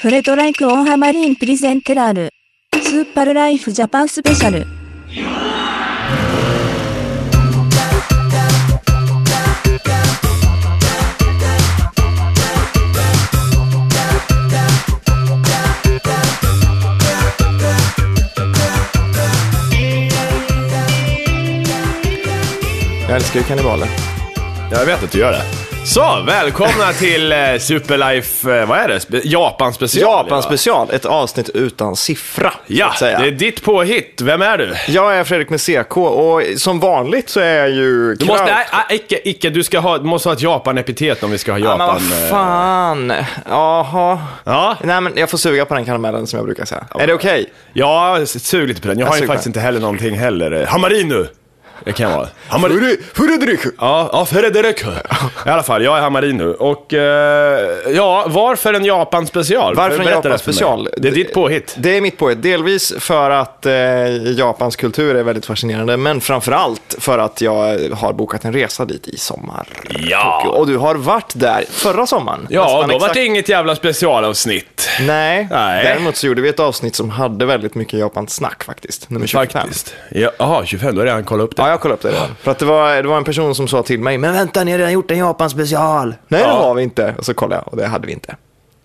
フレトライクオンハマリンプレゼンテラール。スーパルライフジャパンスペシャル。Jag älskar ju kannibaler. Jag vet att du gör det. Så, välkomna till eh, Superlife, eh, vad är det? Japan special. Japan special, ett avsnitt utan siffra. Ja, det är ditt påhitt. Vem är du? Jag är Fredrik med CK och som vanligt så är jag ju... Du måste, krav- nej, ah, icke, icke, du ska ha, du måste ha ett Japan-epitet om vi ska ha Ja, Japan. men vad eh, fan. Jaha. Ja, Nej, men jag får suga på den karamellen som jag brukar säga. Är det okej? ja, sug lite på den. Jag har ju suger faktiskt inte heller någonting heller. Hamarinu! Det kan jag vara. Hamari... Fredrik! Ja, ja, Fredrik. I alla fall, jag är Hamarinu. Och eh, ja, varför en Japan-special? Varför en Berätta det för mig. Japan-special? Det är ditt påhitt. Det är mitt påhitt. Delvis för att eh, Japans kultur är väldigt fascinerande, men framförallt för att jag har bokat en resa dit i sommar. Ja. Och du har varit där förra sommaren. Ja, Nästan då var exakt- det inget jävla specialavsnitt. Nej. Nej. däremot så gjorde vi ett avsnitt som hade väldigt mycket Japan-snack faktiskt. Nummer 25. Faktiskt. Ja, Jaha, 25, då har jag redan kollat upp det. Ja, jag kollade upp det redan. För att det var, det var en person som sa till mig, men vänta, ni har redan gjort en Japan-special. Nej, det Ja. har vi inte. Och så kollade jag och det hade vi inte.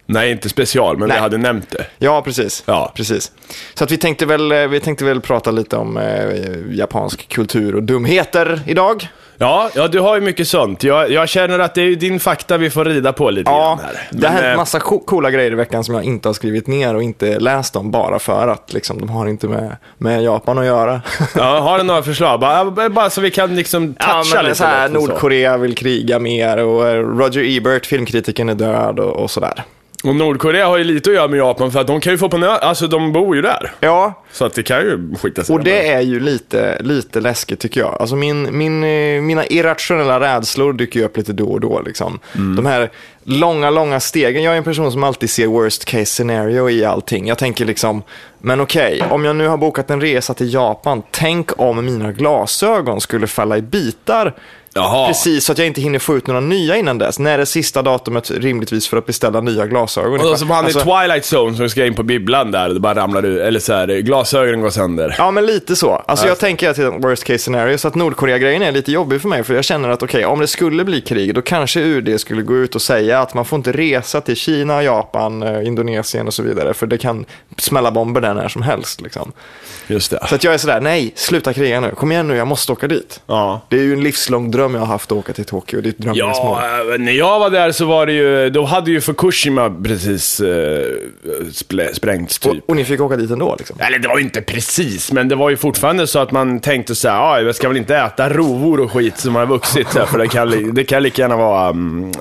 Nej, inte special, men Nej. vi hade nämnt det. Ja, precis. Ja. precis. Så att vi, tänkte väl, eh, vi tänkte väl prata lite om eh, japansk kultur och dumheter idag. Ja, ja, du har ju mycket sånt. Jag, jag känner att det är din fakta vi får rida på lite Ja, grann här. det har hänt eh, massa co- coola grejer i veckan som jag inte har skrivit ner och inte läst om bara för att liksom, de har inte med, med Japan att göra. Ja, har du några förslag? Bara, bara så vi kan liksom toucha Ja, lite. så här. Nordkorea vill kriga mer och eh, Roger Ebert, filmkritiken, är död och, och sådär. Och Nordkorea har ju lite att göra med Japan för att de kan ju få på nö... Alltså de bor ju där. Ja, Så att det kan ju skita sig. och det är ju lite, lite läskigt tycker jag. Alltså min, min, eh, mina irrationella rädslor dyker ju upp lite då och då. Liksom. Mm. De här långa, långa stegen. Jag är en person som alltid ser worst case scenario i allting. Jag tänker liksom, men okej, om jag nu har bokat en resa till Japan, tänk om mina glasögon skulle falla i bitar. Jaha. Precis, så att jag inte hinner få ut några nya innan dess. När är sista datumet rimligtvis för att beställa nya glasögon? Och som han Alltså- i Twilight Zone som ska in på bibblan där, det bara ramlar ut, eller så här, glasögonen går sönder. Ja, men lite så. Alltså jag tänker att det är ett worst case scenario, så att Nordkorea-grejen är lite jobbig för mig, för jag känner att okej, om det skulle bli krig, då kanske UD skulle gå ut och säga att man får inte resa till Kina, Japan, eh, Indonesien och så vidare, för det kan smälla bomber där när som helst. Liksom. Just det. Så att jag är sådär, nej, sluta kriga nu, kom igen nu, jag måste åka dit. Ja. Det är ju en livslång dröm jag har haft att åka till Tokyo, ett drömresmål. Ja, när jag var där så var det ju, då hade ju Fukushima precis splä- sprängts typ. Och, och ni fick åka dit ändå liksom? Eller det var ju inte precis, men det var ju fortfarande så att man tänkte så här, "Ah, jag ska väl inte äta rovor och skit som har vuxit, så här, för det kan, det kan lika gärna vara um,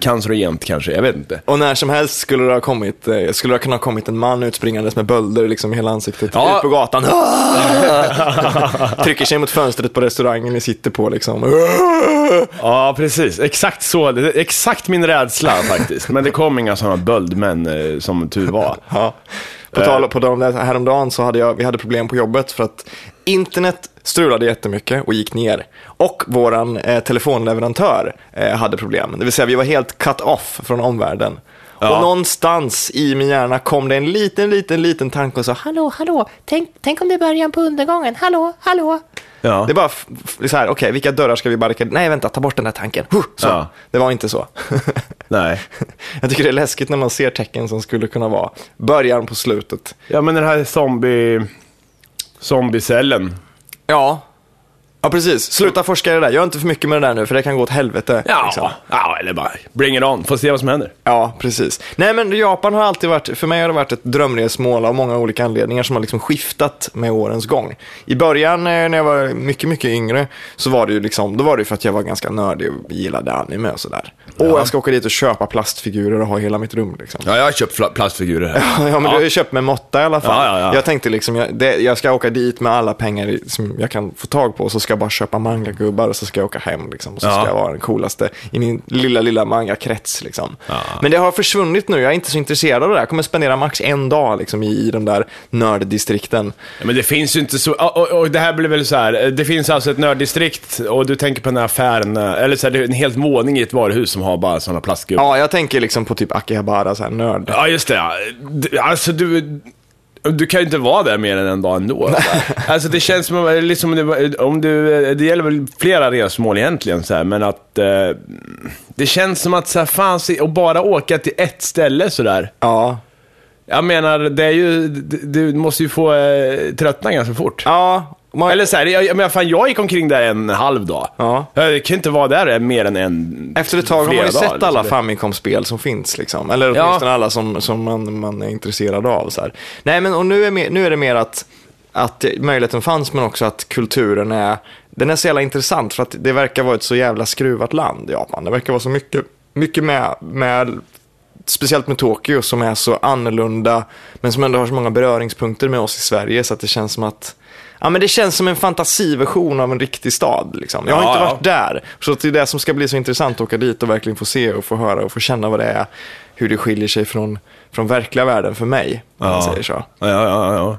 cancerogent kanske, jag vet inte. Och när som helst skulle det ha kommit, eh, skulle det kunna ha kommit en man utspringandes med bölder liksom i hela ansiktet Ja. ut på gatan. Trycker sig mot fönstret på restaurangen ni sitter på liksom. Ja, precis. Exakt så. Exakt min rädsla faktiskt. Men det kom inga sådana böldmän eh, som tur var. Ja. På tal på tal om det, häromdagen så hade jag, vi hade problem på jobbet för att internet strulade jättemycket och gick ner. Och våran eh, telefonleverantör eh, hade problem. Det vill säga vi var helt cut off från omvärlden. Ja. Och någonstans i min hjärna kom det en liten, liten, liten tanke och sa Hallå, hallå, tänk, tänk om det är början på undergången, hallå, hallå. Ja. Det f- så här, okej, vilka dörrar ska vi barrikadera? Nej, vänta, ta bort den där tanken. Huh, så. Ja. Det var inte så. Nej. Jag tycker det är läskigt när man ser tecken som skulle kunna vara början på slutet. Ja, men den här zombie... Zombiecellen. Ja. Ja, precis. Sluta forska i det där. Gör inte för mycket med det där nu, för det kan gå åt helvete. Ja, liksom. ja, eller bara bring it on. Får se vad som händer. Ja, precis. Nej, men Japan har alltid varit, för mig har det varit ett drömresmål av många olika anledningar som har liksom skiftat med årens gång. I början eh, när jag var mycket, mycket yngre så var det ju liksom, då var det för att jag var ganska nördig och gillade anime och sådär. Åh, jag ska åka dit och köpa plastfigurer och ha hela mitt rum liksom. Ja, jag har köpt plastfigurer här. Ja, men du har köpt med måtta i alla fall. Ja, ja, ja. Jag tänkte liksom, jag, det, jag ska åka dit med alla pengar som jag kan få tag på, så ska ska bara köpa mangagubbar och så ska jag åka hem liksom. Och så Ja. ska jag vara den coolaste i min lilla, lilla mangakrets liksom. Ja. Men det har försvunnit nu, jag är inte så intresserad av det där. Jag kommer spendera max en dag liksom i, i de där nörddistrikten. Ja, Men det finns ju inte så, och, och, och det här blir väl så här. det finns alltså ett nörddistrikt och du tänker på den här affären, eh, eller så här, det är en helt våning i ett varuhus som har bara sådana plastgubbar. Ja, jag tänker liksom på typ Akihabara, så här nörd. Ja, just det. ja. Alltså du, du kan ju inte vara där mer än en dag ändå. alltså det känns som, om- liksom, om det- om du, det gäller väl flera resmål egentligen, så här, men att eh, det känns som att så här, fan, och bara åka till ett ställe sådär. Ja. Jag menar, det är ju, du, du måste ju få eh, tröttna ganska fort. Ja, man, Eller så här, jag, menar, fan, jag gick omkring där en halv dag. Ja. Jag kan inte vara där mer än en Efter ett tag har man ju sett alla liksom. Famicom-spel som finns. Liksom. Eller Ja. åtminstone alla som, som man, man är intresserad av. Så här. Nej, men och nu, är mer, nu är det mer att, att möjligheten fanns, men också att kulturen är, den är så jävla intressant. För att det verkar vara ett så jävla skruvat land, Japan. Det verkar vara så mycket, mycket med, med speciellt med Tokyo som är så annorlunda, men som ändå har så många beröringspunkter med oss i Sverige, så att det känns som att Ja, men det känns som en fantasiversion av en riktig stad. Liksom. Jag har Ja, inte ja. varit där. Så det är det som ska bli så intressant att åka dit och verkligen få se och få höra och få känna vad det är. Hur det skiljer sig från, från verkliga världen för mig, om man Ja. säger så. Ja, ja, ja.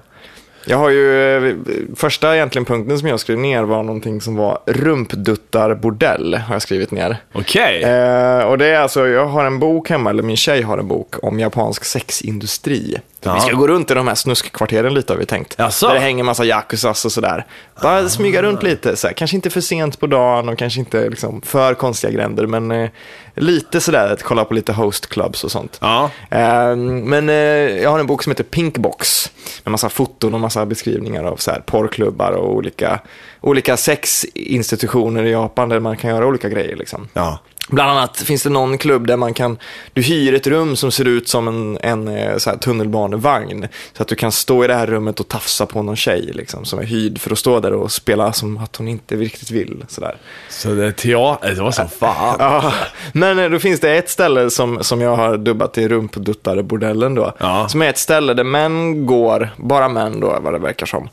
Jag har ju, eh, första egentligen punkten som jag skrev ner var någonting som var rumpduttarbordell, har jag skrivit ner. Okej. Eh, och det är alltså, jag har en bok hemma, eller min tjej har en bok om japansk sexindustri. Ja. Vi ska gå runt i de här snuskkvarteren lite har vi tänkt. Jaså? Där det hänger massa yakuzas och sådär. Bara smyga runt lite, så här. kanske inte för sent på dagen och kanske inte liksom, för konstiga gränder, men eh, lite sådär att kolla på lite host clubs och sånt. Ja. Eh, men eh, jag har en bok som heter Pinkbox. Med massa foton och massa beskrivningar av så här, porrklubbar och olika, olika sexinstitutioner i Japan där man kan göra olika grejer. Liksom. Ja. Bland annat finns det någon klubb där man kan, du hyr ett rum som ser ut som en, en eh, så här, tunnelbanevagn. Så att du kan stå i det här rummet och tafsa på någon tjej liksom, som är hyrd för att stå där och spela som att hon inte riktigt vill. Sådär. Så det är teater, det var så fan. Ja, men eh, då finns det ett ställe som, som jag har dubbat till rumpduttarbordellen då. Ja. Som är ett ställe där män går, bara män då vad det verkar som,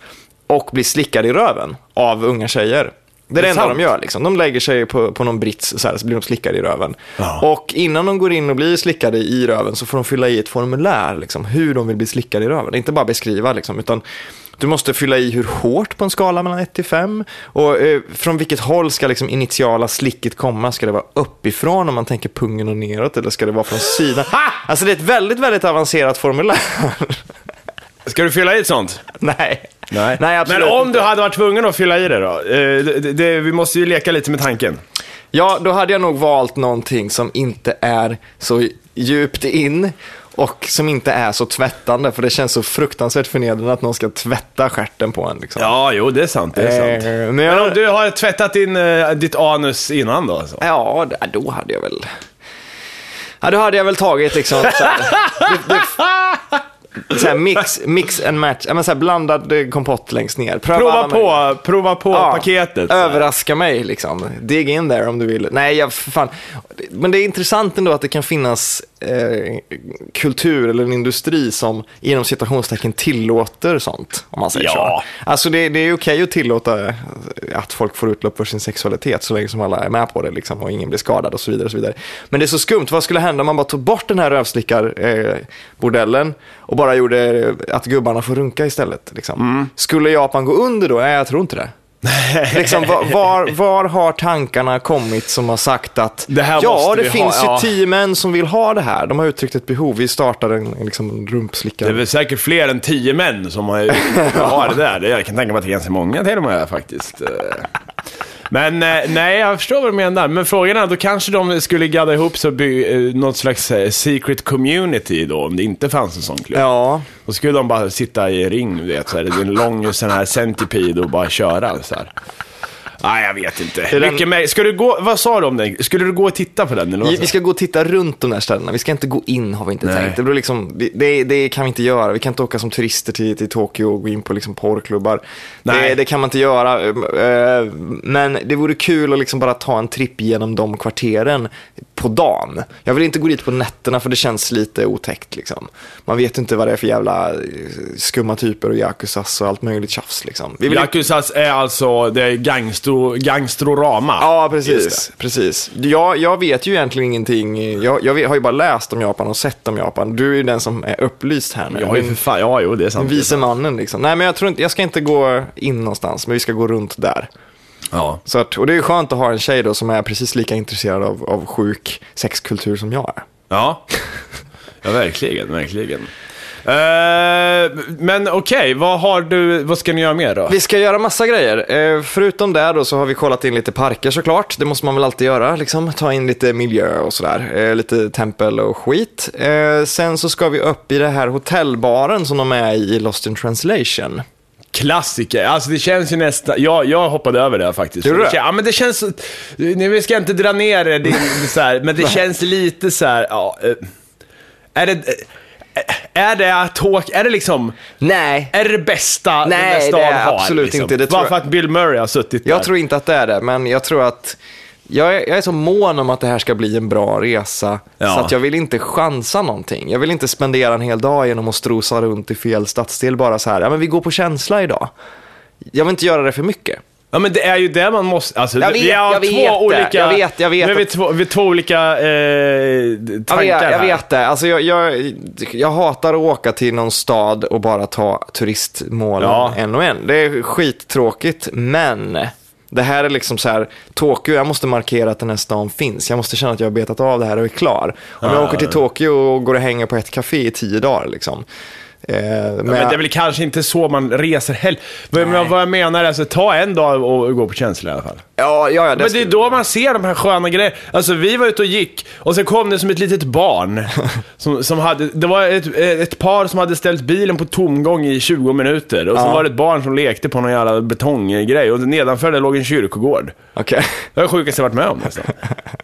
och blir slickade i röven av unga tjejer. Det är det enda sant. de gör. Liksom. De lägger sig på, på någon brits så, här, så blir de slickade i röven. Ja. Och innan de går in och blir slickade i röven så får de fylla i ett formulär liksom, hur de vill bli slickade i röven. Inte bara beskriva, liksom, utan du måste fylla i hur hårt på en skala mellan 1 till 5. Och eh, från vilket håll ska liksom initiala slicket komma? Ska det vara uppifrån om man tänker pungen och neråt eller ska det vara från sidan? Alltså det är ett väldigt, väldigt avancerat formulär. Ska du fylla i ett sånt? Nej. Nej. Nej, absolut Men om inte. du hade varit tvungen att fylla i det då? Eh, det, det, vi måste ju leka lite med tanken. Ja, då hade jag nog valt någonting som inte är så djupt in och som inte är så tvättande, för det känns så fruktansvärt förnedrande att någon ska tvätta stjärten på en. Liksom. Ja, jo, det är sant. Det är sant. Eh, men Men jag, om du har tvättat din, eh, ditt anus innan då? Alltså. Ja, då hade jag väl... Ja, då hade jag väl tagit liksom så här, det, det, så här mix, mix and match, ja, men så här blandad eh, kompott längst ner. Pröva Prova på, prova på Ja, paketet. så. Överraska mig liksom. Dig in there om du vill. Nej, jag, fan. Men det är intressant ändå att det kan finnas eh, kultur eller en industri som inom citationstecken tillåter sånt. Om man säger Ja. så. Alltså det, det är okej att tillåta eh, att folk får utlopp för sin sexualitet så länge som alla är med på det liksom, och ingen blir skadad och så vidare. Och så vidare. Men det är så skumt. Vad skulle hända om man bara tog bort den här rövslickarbordellen eh, bordellen och bara gjorde att gubbarna får runka istället? Liksom. Mm. Skulle Japan gå under då? Nej, jag tror inte det. liksom, var, var, har tankarna kommit som har sagt att Det här ja, det finns ha, ja." ju tio män som vill ha det här. De har uttryckt ett behov. Vi startar en, en liksom, Det är rumpslickare. väl säkert fler än tio män som har, har det där. Jag kan tänka mig att det är ganska många till och med faktiskt. Men eh, nej, jag förstår vad du menar. Men frågan är, då kanske de skulle gadda ihop sig och bygga eh, något slags eh, secret community då, om det inte fanns en sån klubb. Ja, Då skulle de bara sitta i ring, du vet, så här, det är en lång sån här centipede och bara köra så här. Nej, jag vet inte. Är den- Mycket mer. Ska du gå, vad sa du om den? Skulle du gå och titta på den? Eller vad vi, ska gå och titta runt de där ställena. Vi ska inte gå in har vi inte Nej. tänkt. Det, blir liksom, det, det, kan vi inte göra. Vi kan inte åka som turister till, till Tokyo och gå in på liksom porrklubbar. Nej. Det, det kan man inte göra. Eh, Men det vore kul att liksom bara ta en tripp genom de kvarteren på dagen. Jag vill inte gå dit på nätterna för det känns lite otäckt. Liksom. Man vet inte vad det är för jävla eh, skumma typer och yakuzas och allt möjligt tjafs. Liksom. Vi vill Yakuzas är alltså, det är gangstro, gangstrorama. Ja, precis. precis. Jag, jag vet ju egentligen ingenting. Jag, jag vet, har ju bara läst om Japan och sett om Japan. Du är ju den som är upplyst här nu. det. Ja, ju för fan. Ja, jo, det är sant. Den vise mannen liksom. Nej, men jag tror inte, jag ska inte gå in någonstans, men vi ska gå runt där. Ja. Så att, och det är ju skönt att ha en tjej då som är precis lika intresserad av, av sjuk sexkultur som jag är. Ja, ja verkligen, verkligen. Eh, men okej, vad har du, vad ska ni göra mer då? Vi ska göra massa grejer. Eh, förutom det då så har vi kollat in lite parker såklart. Det måste man väl alltid göra, liksom. Ta in lite miljö och sådär. Eh, lite tempel och skit. Sen så ska vi upp i det här hotellbaren som de är i i Lost in translation. Klassiker, alltså det känns ju nästan, jag, jag hoppade över det här faktiskt. Gjorde du det? Ja men det känns, nu ska inte dra ner det, det så här, men det känns lite så här, ja, är det, är det Tok, är det liksom, Nej. är det det bästa den Nej, där stan det är har? absolut liksom? inte, det tror Bara jag- för att Bill Murray har suttit där. Jag tror inte att det är det, men jag tror att jag är, jag är så mån om att det här ska bli en bra resa, Ja. så att jag vill inte chansa någonting. Jag vill inte spendera en hel dag genom att strosa runt i fel stadsdel bara så här, ja men vi går på känsla idag. Jag vill inte göra det för mycket. Ja men det är ju det man måste, alltså Jag vet, vi har jag två vet det. olika, Jag vet, jag vet Nu är vi två, vi två olika eh, Jag tankar vet, jag vet det. Alltså jag, jag, jag hatar att åka till någon stad och bara ta turistmålen Ja. en och en. Det är skittråkigt, men det här är liksom så här, Tokyo, jag måste markera att den här stan finns. Jag måste känna att jag har betat av det här och är klar. Om jag Ja, åker till. Tokyo och går och hänger på ett café i tio dagar liksom. Eh, men, Men det är väl kanske inte så man reser heller. Men vad jag menar är, alltså, ta en dag och gå på känsla i alla fall. ja, ja, ja, Men det är då man ser de här sköna grejerna. Alltså vi var ute och gick och så kom det som ett litet barn. Som, som hade, det var ett, ett par som hade ställt bilen på tomgång i 20 minuter. Och så Ja. var det ett barn som lekte på någon jävla betonggrej. Och nedanför det låg en kyrkogård. Okej. Det var det sjukaste jag varit med om nästan.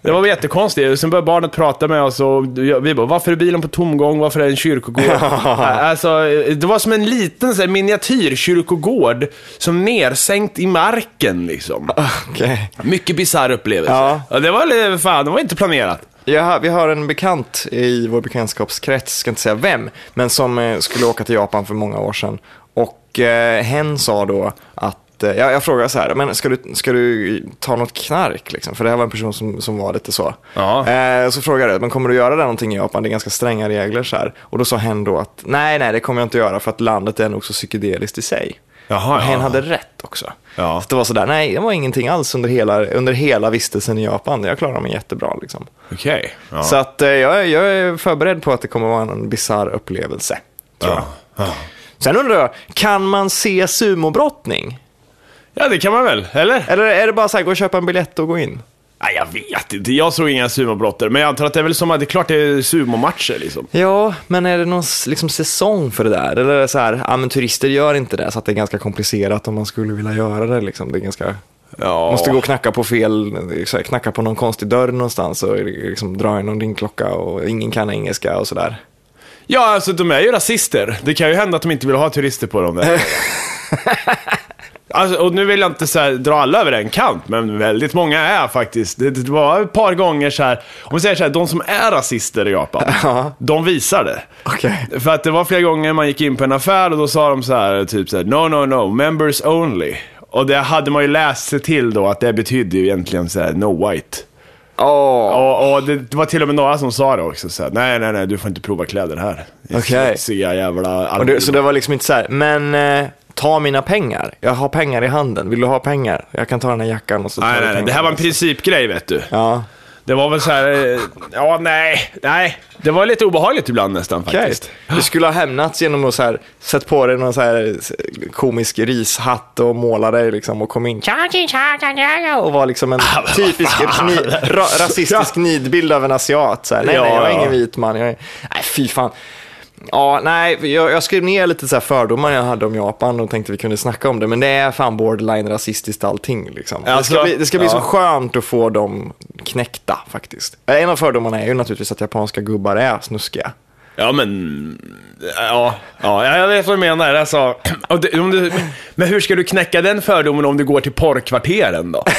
Det var jättekonstigt. Sen började barnet prata med oss och vi bara, varför är bilen på tomgång? Varför är det en kyrkogård? alltså, det var som en liten så här, miniatyrkyrkogård som nersänkt i marken liksom. Okej. Mycket bisarr upplevelse. Ja. Ja. det var li- fan, det var inte planerat. Har, vi har en bekant i vår bekantskapskrets, ska inte säga vem, men som eh, skulle åka till Japan för många år sedan. Och eh, hen sa då att, eh, jag, jag frågade så här, men ska du, ska du ta något knark? Liksom? För det här var en person som, som var lite så. Ja. Eh, så frågade jag, men kommer du göra det någonting i Japan? Det är ganska stränga regler så här. Och då sa hen då att, nej, nej, det kommer jag inte göra för att landet är nog så psykedeliskt i sig. Jaha, och hen ja. hade rätt också. Ja. Så det var sådär, nej, det var ingenting alls under hela, under hela vistelsen i Japan. Jag klarade mig jättebra liksom. Okej. Ja. Så att eh, jag, jag är förberedd på att det kommer vara en bizarr upplevelse. Tror jag. ja. Ja. Sen undrar jag, kan man se sumobrottning? Ja, det kan man väl? Eller? Eller är det bara så här, gå och köpa en biljett och gå in? Nej, jag vet inte. Jag såg inga sumobrottare. Men jag antar att det är väl som att det är klart det är sumomatcher liksom. Ja, men är det någon liksom, säsong för det där? Eller är det så här, ja men turister gör inte det, så att det är ganska komplicerat om man skulle vilja göra det. Liksom. Det är ganska... Ja. Måste gå och knacka på fel, knacka på någon konstig dörr någonstans och liksom dra in någon ringklocka och ingen kan engelska och sådär. Ja, alltså de är ju rasister. Det kan ju hända att de inte vill ha turister på dem där. Alltså, och nu vill jag inte så dra alla över en kant, men väldigt många är faktiskt. Det, det var ett par gånger så här, om vi säger så här, de som är rasister i Japan, Ja. de visar det. Okej. För att det var flera gånger man gick in på en affär och då sa de så här, typ så här, no, no, no, members only. Och det hade man ju läst sig till då att det betydde ju egentligen så här, no white. Åh, Och, och det, var till och med några som sa det också, så här, nej, nej, nej, du får inte prova kläder här. Okej. Smutsiga jävla Och det, så det var liksom inte så här, men eh, ta mina pengar. Jag har pengar i handen. Vill du ha pengar? Jag kan ta den här jackan och så Nej, nej, nej, det här var en principgrej vet du. Ja, Det var väl så här, eh, ja nej, nej. Det var lite obehagligt ibland nästan faktiskt. Du skulle ha hämnats genom att så här, sätta på dig någon så här komisk rishatt och måla dig liksom och kom in och var liksom en typisk ni, ra, rasistisk nidbild av en asiat. Så här, nej, nej, jag är ingen vit man. Jag är, nej, fy fan. Ja, nej, jag, jag skrev ner lite så här fördomar jag hade om Japan och tänkte vi kunde snacka om det, men det är fan borderline rasistiskt allting. Liksom. det Alltså, ska bli, det ska bli ja. så skönt att få dem knäckta faktiskt. En av fördomarna är ju naturligtvis att japanska gubbar är snuskiga. Ja men, ja, ja jag vet vad du menar. Alltså, det, om du, men hur ska du knäcka den fördomen om du går till porrkvarteren då?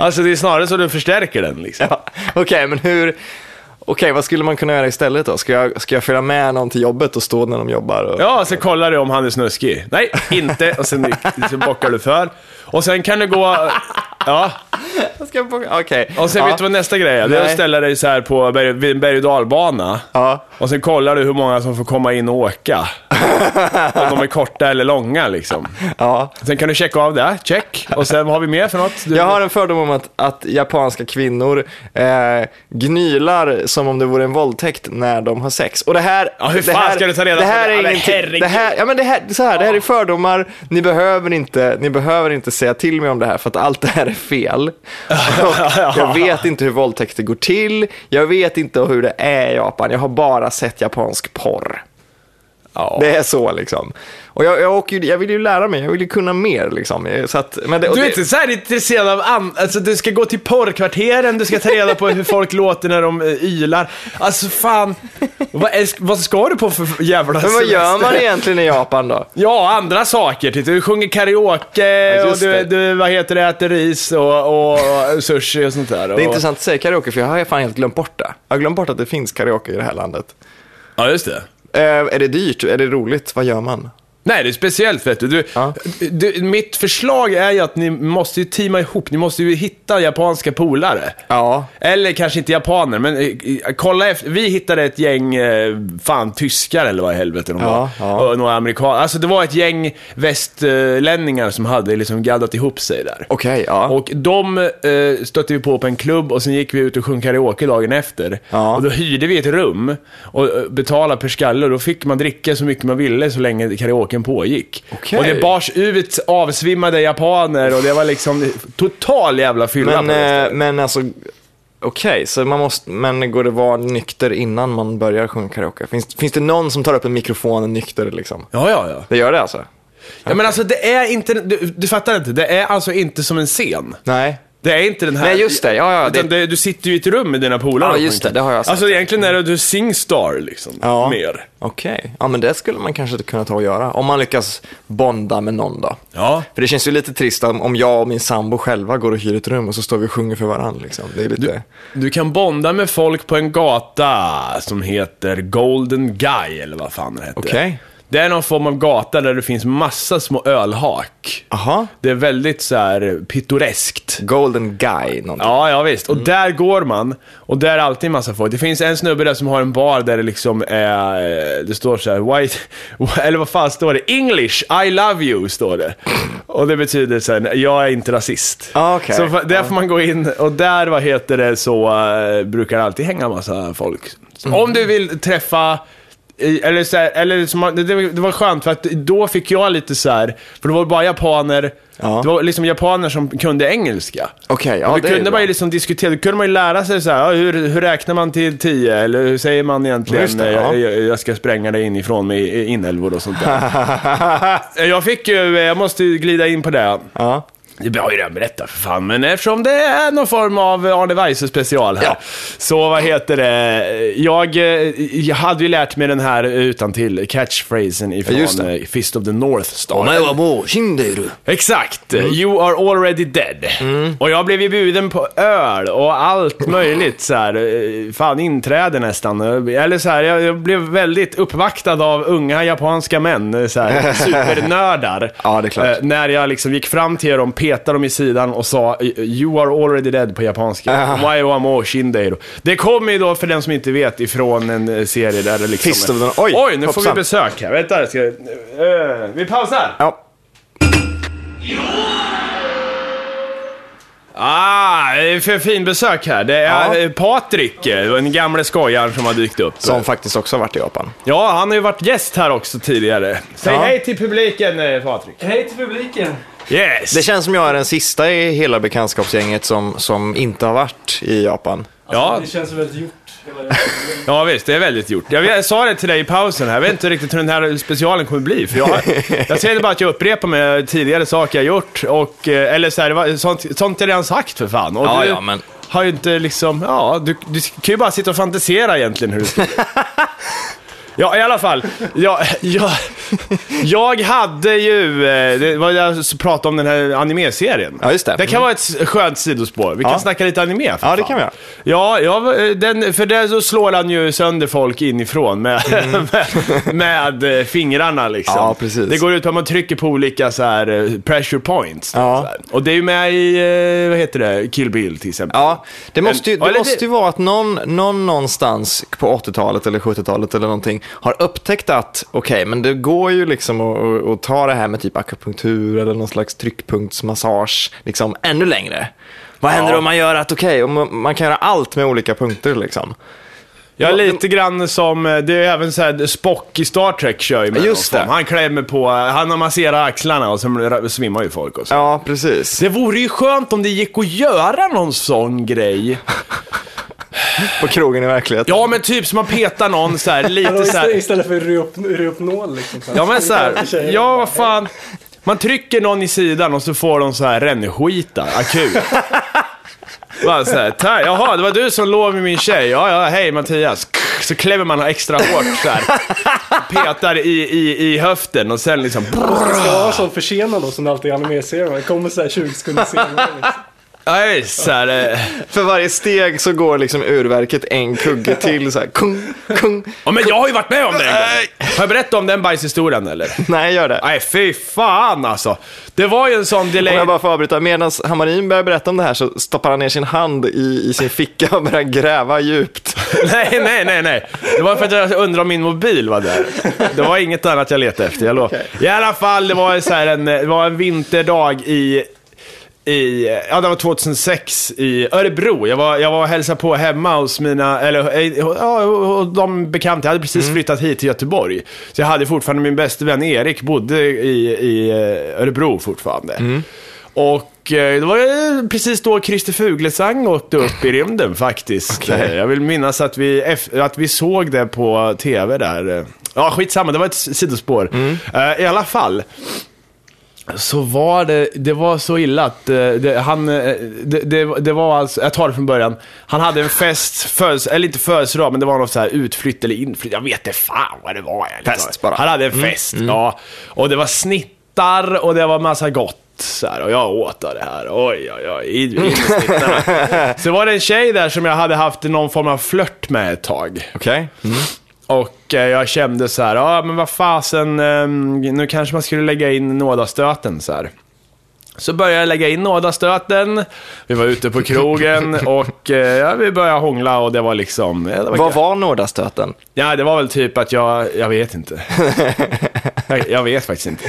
Alltså det är snarare så du förstärker den liksom. Ja, Okej, men hur... Okej, vad skulle man kunna göra istället då? Ska jag, ska jag följa med någon till jobbet och stå när de jobbar? Och... Ja, så kollar du om han är snuskig. Nej, inte. Och sen så bockar du för. Och sen kan du gå... Ja, Jag ska på... Okej. och sen ja. vet du vad nästa grej är? Det är att Nej. ställa dig så här på berg, vid en berg och dalbana. Ja. Och sen kollar du hur många som får komma in och åka. Om de är korta eller långa liksom. ja. Sen kan du checka av det, check. Och sen vad har vi mer för något? Du, Jag har en fördom om att, att japanska kvinnor eh, gnylar som om det vore en våldtäkt när de har sex. Och det här... Ja, hur det fan här, ska du ta reda det på här det? är Ja, ingenting- det här, ja, men det här, så här, det här är fördomar. Ni behöver, inte, ni behöver inte säga till mig om det här för att allt det här är fel. Jag vet inte hur våldtäkter går till. Jag vet inte hur det är i Japan. Jag har bara sett japansk porr. Ja. Det är så liksom. Och jag, jag, åker, ju- jag vill ju lära mig, jag vill ju kunna mer liksom. Så att, men det, Du är det- inte så här intresserad av an- alltså du ska gå till porrkvarteren, du ska ta reda på hur folk låter när de eh, ylar. Alltså fan, vad, är, vad ska du på för jävla Men vad gör semester? man egentligen i Japan då? Ja, andra saker. Titta, du sjunger karaoke Ja, och du, du, vad heter det, äter ris och, och sushi och sånt där. Och... Det är intressant att säga karaoke, för jag har fan helt glömt bort det. Jag har glömt bort att det finns karaoke i det här landet. Ja, just det. Eh, är det dyrt? Är det roligt? Vad gör man? Nej, det är speciellt vet du. Du, Ja. du. Mitt förslag är ju att ni måste ju teama ihop, ni måste ju hitta japanska polare. Ja. Eller kanske inte japaner, men eh, eh, kolla efter. Vi hittade ett gäng, eh, fan tyskar eller vad i helvete de Ja, var. ja. Och några amerikaner. Alltså det var ett gäng västlänningar som hade liksom gaddat ihop sig där. Okej, ja. Och de eh, stötte vi på på en klubb och sen gick vi ut och sjöng karaoke dagen efter. Ja. Och då hyrde vi ett rum och betalade per skalle och då fick man dricka så mycket man ville så länge karaoken pågick. Okej. Och det bars ut avsvimmade japaner och det var liksom total jävla fylla Men, på det eh, stället. men alltså, okej, så man måste, men går det vara nykter innan man börjar sjunga karaoke? Finns, finns det någon som tar upp en mikrofon nykter liksom? Ja, ja, ja. Det gör det alltså? Ja men alltså det är inte, du, du fattar inte, det är alltså inte som en scen. Nej. Det är inte den här... Nej, just det. Ja, ja, det- det, du sitter ju i ett rum med dina polare. Ja, just det, det har jag sett. Alltså egentligen är det du singstar liksom, Ja. mer. Okej, ja men det skulle man kanske kunna ta och göra. Om man lyckas bonda med någon då. Ja. För det känns ju lite trist om, jag och min sambo själva går och hyr ett rum och så står vi och sjunger för varandra. Liksom. Det är lite... Du kan bonda med folk på en gata som heter Golden Guy, eller vad fan det heter. Okej. Det är någon form av gata där det finns massa små ölhak. Aha, Det är väldigt så här pittoreskt. Golden Guy någonting. Ja, ja visst. Och där går man. Och där är alltid massa folk. Det finns en snubbe där som har en bar där det liksom är, eh, det står så här, white, eller vad fan står det? English, I love you, står det. Och det betyder så här, jag är inte rasist. Ah, okej. Så där får man gå in och där, vad heter det, så eh, brukar det alltid hänga massa folk. Mm. Om du vill träffa eller så här, eller man- det, det var skönt för att då fick jag lite så här, för det var bara japaner, Ja. det var liksom japaner som kunde engelska. Okej, ja Och det då är kunde bra. man ju liksom diskutera, då kunde man ju lära sig så här, ja, hur, hur räknar man till 10? Eller hur säger man egentligen, det, ja. jag, jag, jag ska spränga dig inifrån med inälvor och sånt där. jag fick ju, jag måste ju glida in på det. Ja. Det har ju redan berättat för fan, men eftersom det är någon form av Arne Weise special här. Ja. Så vad heter det, jag, eh, jag hade ju lärt mig den här utan till catchphrasen ifrån det. eh, Fist of the North Star. Exakt, you are already dead. Och jag blev ju bjuden på öl och allt möjligt så här, eh, fan inträde nästan. Eller så här, jag, blev väldigt uppvaktad av unga japanska män, så här, supernördar. Ja, det är klart. När jag liksom gick fram till dem, petade dem i sidan och sa you are already dead på japanska. Ja. Omae wa mo shindeiro. Det kommer ju då, för den som inte vet, ifrån en eh, serie där det liksom... Fist of the- oj, Oj, nu får vi hoppsan. besök här. Vänta, ska... eh, vi pausar. Ja. Ah, det är för fin besök här. Det är Ja. eh, Patrik, den gamle skojaren som har dykt upp. Som faktiskt också har varit i Japan. Ja, han har ju varit gäst här också tidigare. Säg Ja. hej till publiken, Patrik. Hej till publiken. Yes! Det känns som jag är den sista i hela bekantskapsgänget som, som inte har varit i Japan. Ja. Det känns väldigt gjort. Ja visst, det är väldigt gjort. Jag, jag sa det till dig i pausen här, jag vet inte riktigt hur den här specialen kommer bli. För jag, jag säger bara att jag upprepar med tidigare saker jag gjort, och, eh, eller så här, sånt, sånt är redan sagt för fan. Och Ja, du ja, men- har ju inte liksom, ja, du, du kan ju bara sitta och fantisera egentligen hur det ska bli. Ja, i alla fall. Ja, ja, Jag hade ju, eh, det var jag pratade om den här anime-serien. Ja, just det. Det kan Mm. vara ett skönt sidospår. Vi kan Ja. snacka lite anime för Ja, det fan. kan vi göra. Ja, ja den, för där så slår han ju sönder folk inifrån med, med, med eh, fingrarna liksom. Mm. Ja, precis. Det går ut på att man trycker på olika så här eh, pressure points. Ja. Så här. Och det är ju med i, eh, vad heter det, Kill Bill till exempel. Ja, det måste ju, Eller det- måste ju vara att någon, någon någonstans på 80-talet eller 70-talet eller någonting har upptäckt att okej, men det går ju liksom att, att, ta det här med typ akupunktur eller någon slags tryckpunktsmassage liksom ännu längre. Vad händer Ja. om man gör att okej, om man- man kan göra allt med olika punkter liksom? Ja, Ja, lite grann som, eh, det är även så här, Spock i Star Trek kör ju med Just det. Han klämmer på, han har masserat axlarna och sen svimmar ju folk och så. Ja, precis. Det vore ju skönt om det gick att göra någon sån grej. På krogen i verkligheten. Ja, men typ som man petar någon så här, lite så istället, här. istället för Ryupnol liksom. Så här. Ja, men så här, ja vad fan. Man trycker någon i sidan och så får de så här rännskita, akut. Bara så här, "Ta- jaha, det var du som låg med min tjej. Ja, ja, hej Mattias. Så klämmer man extra hårt så här. Petar i, i, i höften och sen liksom... Det ska vara så försenad då som det alltid är i animeserier. Det kommer så här 20 sekunder senare. Liksom. Nej, så här, eh, För varje steg så går liksom urverket en kugge till så här, kung, kung. Ja, men jag har ju varit med om det en gång. Har jag berättat om den bajshistorien eller? Nej, gör det. Nej, fy fan alltså. Det var ju en sån Om delay. jag bara får avbryta, medan Hammarin börjar berätta om det här så stoppar han ner sin hand i, i sin ficka och börjar gräva djupt. Nej, nej, nej, nej. Det var för att jag undrade om min mobil var där. Det var inget annat jag letade efter, jag lovar. I alla fall, det var, så här en, det var en vinterdag i, i, ja det var 2006 i Örebro. Jag var, jag var och hälsade på hemma hos mina, eller eh, ja, och de bekanta. Jag hade precis flyttat hit till Göteborg. Så jag hade fortfarande min bästa vän Erik, bodde i, i eh, Örebro fortfarande. Och eh, det var precis då Christer Fuglesang åkte upp i rymden faktiskt. Eh, Jag vill minnas att vi, att vi såg det på tv där. Ja, skitsamma, det var ett sidospår. Eh, I alla fall. Så var det, det var så illa att eh, det, han, eh, det, det, det var alltså, jag tar det från början. Han hade en fest, födels, eller inte födelsedag, men det var något så här utflytt eller inflytt. Jag vet inte fan vad det var. Fest bara. Han hade en fest, ja. Och det var snittar och det var massa gott. Så här, och jag åt av det här. Oj, oj, oj. Så var det en tjej där som jag hade haft någon form av flört med ett tag. Okej? Och eh, jag kände så här, ja men vad fasen, eh, nu kanske man skulle lägga in nådastöten så här. Så började jag lägga in nådastöten, vi var ute på krogen och eh, ja, vi började hångla och det var liksom... Ja, det var Vad gött. var nådastöten? Ja, det var väl typ att jag, jag vet inte. jag, jag vet faktiskt inte.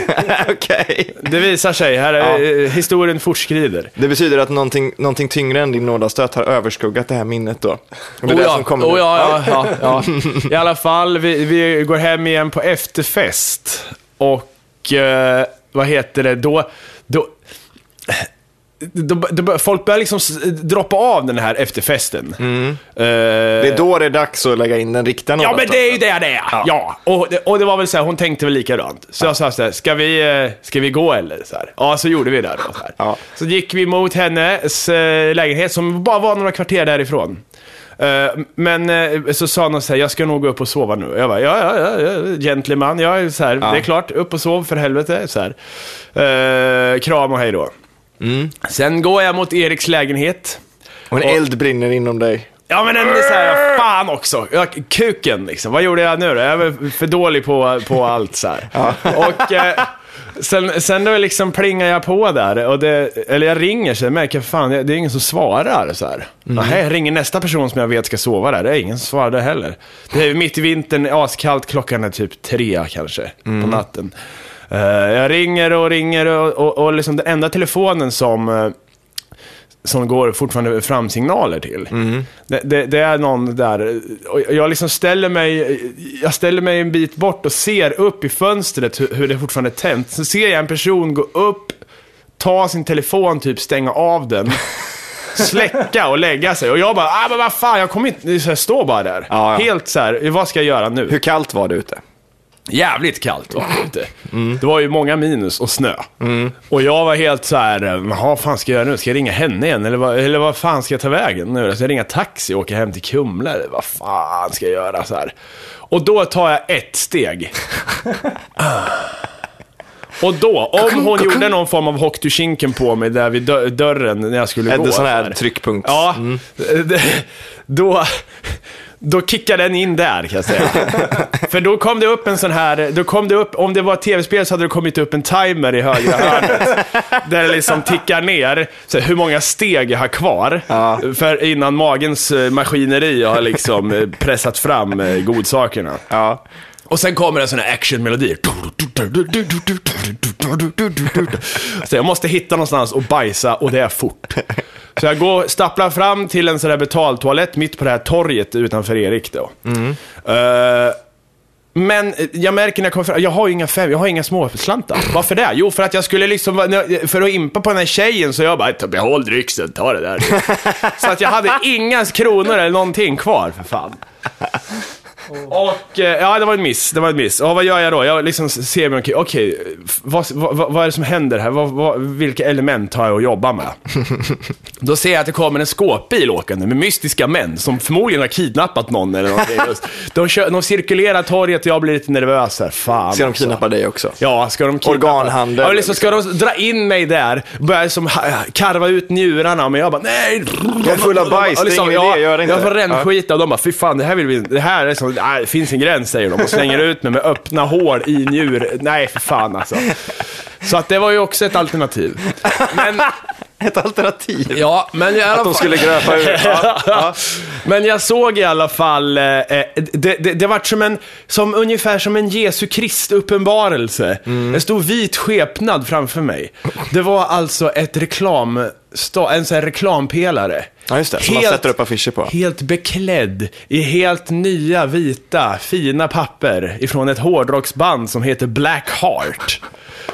Okej. Det visar sig, här, eh, historien fortskrider. Det betyder att någonting, någonting tyngre än din nådastöt har överskuggat det här minnet då? Det är Oh det ja, som kommer oh ja, ja, ja, ja. I alla fall, vi, vi går hem igen på efterfest. Och eh, vad heter det, då... då då, då, folk börjar liksom droppa av den här efterfesten. Mm. Eh, Det är då det är dags att lägga in den riktiga Ja, men det är ju det det är. Ja. Och, det, och det var väl så här, hon tänkte väl likadant. Så jag sa så här, ska vi, eh, ska vi gå eller? Så här. Ja, så gjorde vi det då. Så, här. Ja. så gick vi mot hennes eh, lägenhet som bara var några kvarter därifrån. Men så sa hon så här, jag ska nog gå upp och sova nu. Jag bara, ja, ja, ja, ja gentleman, jag är så här, det är klart, upp och sov för helvete. Så här. Eh, kram och hej då. Sen går jag mot Eriks lägenhet. Och en eld brinner inom dig. Ja men den är såhär, fan också. Jag, kuken liksom. Vad gjorde jag nu då? Jag är väl för dålig på, på allt så här. Och eh, sen, sen då liksom plingar jag på där. Och det, eller jag ringer så jag märker fan det, det är ingen som svarar så här. Nej, jag ringer nästa person som jag vet ska sova där. Det är ingen som svarar där heller. Det är mitt i vintern, askallt, klockan är typ tre kanske på natten. Eh, jag ringer och ringer och, och, och liksom den enda telefonen som eh, som går fortfarande framsignaler till. Det, det, det är någon där, och jag liksom ställer mig, jag ställer mig en bit bort och ser upp i fönstret hur, hur det fortfarande är tänt. Så ser jag en person gå upp, ta sin telefon, typ stänga av den, släcka och lägga sig. Och jag bara, ah, men vad fan, jag kommer inte, jag står bara där. Ja, ja. Helt så här, vad ska jag göra nu? Hur kallt var det ute? Jävligt kallt var det ute. Det var ju många minus och snö. Och jag var helt så här, vad fan ska jag göra nu? Ska jag ringa henne igen? Eller vad, eller vad fan ska jag ta vägen nu? Ska jag ringa taxi och åka hem till Kumla? Eller vad fan ska jag göra? Så här. Och då tar jag ett steg. Och då, om hon gjorde någon form av hock to kinken på mig där vid dö- dörren när jag skulle gå. Hade sån så här tryckpunkt. Ja, det- då, då kickade den in där kan jag säga. För då kom det upp en sån här, då kom det upp, om det var ett tv-spel så hade det kommit upp en timer i högra hörnet. där det liksom tickar ner, så här, hur många steg jag har kvar. Ja. För innan magens eh, maskineri har liksom eh, pressat fram eh, godsakerna. Ja. Och sen kommer en sån här actionmelodi. Så jag måste hitta någonstans och bajsa och det är fort. Så jag går, stapplar fram till en sån där betaltoalett mitt på det här torget utanför Erik då. Eh, men jag märker när jag kommer fram, jag har ju inga fem, jag har inga småslantar. Varför det? Jo, för att jag skulle liksom, för att impa på den här tjejen så jag bara, "Ta- behåll drycksen, ta det där. så att jag hade inga kronor eller någonting kvar för fan. Och, eh, ja det var en miss, det var en miss. Och vad gör jag då? Jag liksom ser mig omkring, okej, f- vad, vad, vad är det som händer här? Vad, vad, vilka element har jag att jobba med? Då ser jag att det kommer en skåpbil åkande med mystiska män som förmodligen har kidnappat någon eller någonting. Just. De, kör, de cirkulerar torget och jag blir lite nervös här. Fan Ska de alltså. kidnappa dig också? Ja, ska de kidnappa? Organhandel, Ja, liksom, ska de dra in mig där, börja som karva ut njurarna, men jag bara nej. Jag är full av bajs, Och det är ingen idé, gör det inte. Jag får rännskita och de bara, fy fan, det här vill vi det här är nej, det finns en gräns säger de och slänger ut mig med öppna hål i njur. Nej, för fan alltså. Så att det var ju också ett alternativ. Men, Ett alternativ. ja, men i alla Att de skulle gröpa ur. Ja. Ja. Men jag såg i alla fall, eh, eh, det, det, det var som en, som, ungefär som en Jesu Krist uppenbarelse. Mm. En stor vit skepnad framför mig. Det var alltså ett reklam, en sån här reklampelare. Ja, just det. Som man sätter upp affischer på. Helt beklädd i helt nya, vita, fina papper ifrån ett hårdrocksband som heter Black Heart.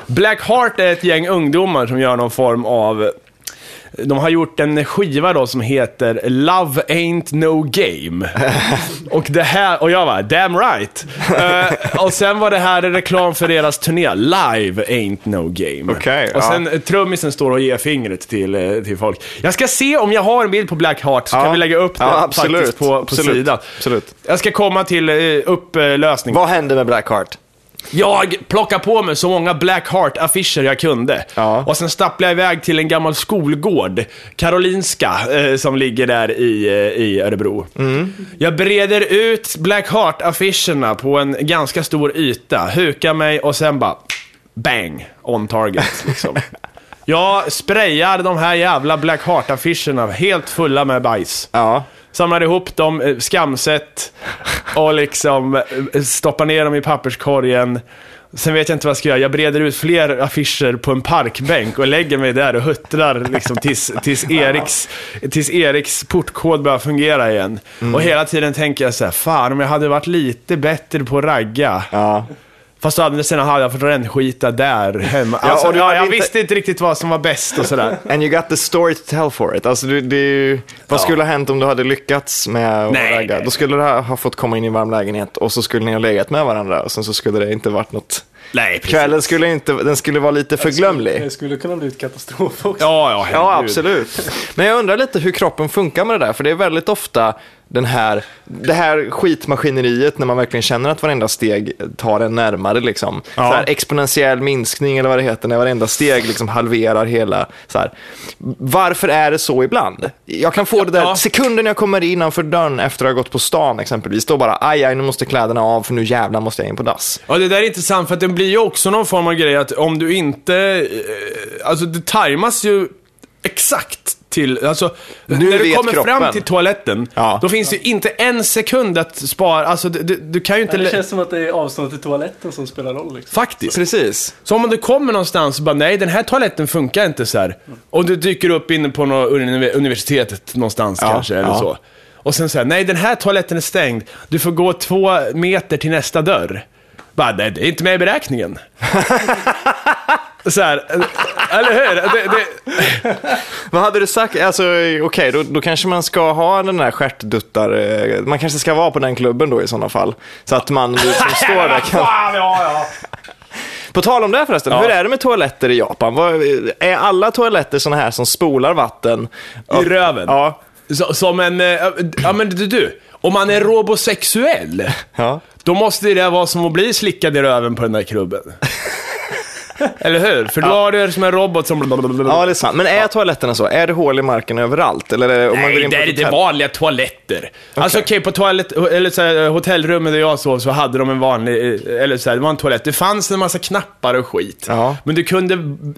Black Heart är ett gäng ungdomar som gör någon form av de har gjort en skiva då som heter Love Ain't No Game. och det här, och jag var damn right. Eh, och sen var det här reklam för deras turné, Live Ain't No Game. Okej, och ja. sen eh, trummisen står och ger fingret till, eh, till folk. Jag ska se om jag har en bild på Black Heart så Ja. kan vi lägga upp det Ja, absolut. faktiskt på, på Absolut. sidan. Absolut. Jag ska komma till eh, upplösning. Vad hände med Blackheart? Jag plockade på mig så många Black Heart-affischer jag kunde. Ja. Och sen stapplade jag iväg till en gammal skolgård, Karolinska, eh, som ligger där i, eh, i Örebro. Jag breder ut Black Heart-affischerna på en ganska stor yta, hukar mig och sen bara bang, on target. Liksom. Jag sprayar de här jävla Black Heart-affischerna helt fulla med bajs. Ja. Samlar ihop dem, eh, skamset och liksom eh, stoppar ner dem i papperskorgen. Sen vet jag inte vad jag ska göra. Jag breder ut fler affischer på en parkbänk och lägger mig där och huttrar liksom tills, tills, Eriks, tills Eriks portkod börjar fungera igen. Och hela tiden tänker jag så här, fan om jag hade varit lite bättre på att ragga. Ja. Fast å andra sidan hade jag fått rännskita där hemma. Ja, Alltså, och du ja, jag inte- visste inte riktigt vad som var bäst och sådär. And you got the story to tell for it. Alltså, du, ju, vad Ja. skulle ha hänt om du hade lyckats med att Nej, ragga? nej. Då skulle du ha fått komma in i en varm lägenhet och så skulle ni ha legat med varandra och sen så skulle det inte varit något... Nej, precis. Kvällen skulle, inte, den skulle vara lite förglömlig. Det skulle kunna bli ett katastrof också. Ja, ja, Ja, herregud. absolut. Men jag undrar lite hur kroppen funkar med det där, för det är väldigt ofta den här, det här skitmaskineriet när man verkligen känner att varenda steg tar en närmare. Liksom. Ja. Så här, exponentiell minskning eller vad det heter, när varenda steg liksom halverar hela. Så här. Varför är det så ibland? Jag kan få det där, Ja. sekunden jag kommer innanför dörren efter att ha gått på stan exempelvis, då bara aj, aj, nu måste kläderna av för nu jävlar måste jag in på dass. Ja, det där är intressant för att det blir ju också någon form av grej att om du inte... Eh, alltså det tajmas ju exakt till... Alltså, när du kommer kroppen. fram till toaletten, Ja. då finns det ju inte en sekund att spara. Alltså du, du, kan ju inte... Det känns som att det är avståndet till toaletten som spelar roll. Liksom. Faktiskt. Precis. Så om du kommer någonstans och bara nej, den här toaletten funkar inte så här. Och du dyker upp inne på något uni- universitetet någonstans Ja, kanske, eller ja. så. Och sen säger nej den här toaletten är stängd. Du får gå två meter till nästa dörr. Bara, nej, det är inte med i beräkningen. så här, eller hur? Det, det, Vad hade du sagt? Alltså, okej, då, då kanske man ska ha den där stjärtduttar... eh, Man kanske ska vara på den klubben då i sådana fall. Så att man som står där kan... Fan, ja, ja. På tal om det förresten, Ja. hur är det med toaletter i Japan? Vad, är alla toaletter sådana här som spolar vatten? I röven? Ja. Så, som en, eh, ja men du, du, om man är robosexuell, Ja. då måste det vara som att bli slickad i röven på den där krubben. Eller hur? För då har du som en robot som... ja, det är sant. Men är toaletterna så? Är det hål i marken överallt? Eller är det, om man går Nej, in det på är ett inte hotell? vanliga toaletter. Alltså okej, på toalett, eller så här, hotellrummet där jag sov så hade de en vanlig, eller så här, det var en toalett. Det fanns en massa knappar och skit. Ja. Men du kunde,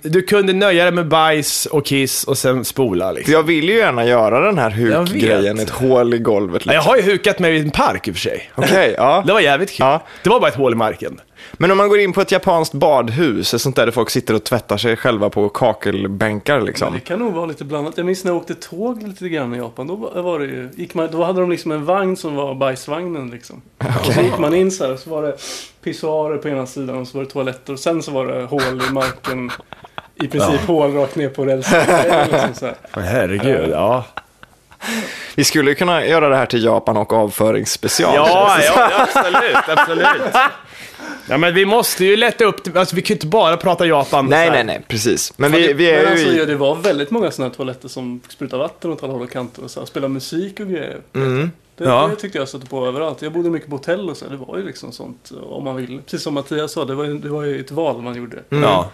du kunde nöja dig med bajs och kiss och sen spola liksom. Jag vill ju gärna göra den här Jag hukgrejen, ett hål i golvet. Ja, Liksom. Jag har ju hukat mig i en park i och för sig. Okej, ja. Det var jävligt kul. Ja. Det var bara ett hål i marken. Men om man går in på ett japanskt badhus, ett sånt där där folk sitter och tvättar sig själva på kakelbänkar liksom. Det kan nog vara lite blandat. Jag minns när jag åkte tåg lite grann i Japan. Då var det ju, gick man, då hade de liksom en vagn som var bajsvagnen liksom. Och så gick man in så här och så var det pissoarer på ena sidan och så var det toaletter och sen så var det hål i marken. I princip hål rakt ner på rälsen. Liksom. Men herregud, ja. Vi skulle ju kunna göra det här till Japan och avföringsspecial. Ja, ja, absolut, absolut. Ja, men vi måste ju lätta upp. Alltså, vi kan ju inte bara prata Japan. Nej, nej, nej, precis. Men vi, vi Men är alltså, ju ja, det var väldigt många sådana här toaletter som sprutar vatten åt alla håll och kanter och så här, spelar musik och grejer. Mm. Det, Ja. det tyckte jag stötte på överallt. Jag bodde mycket på hotell och så. här, Det var ju liksom sånt om man vill. Precis som Mattias sa, det var, ju- det var ju ett val man gjorde. Ja.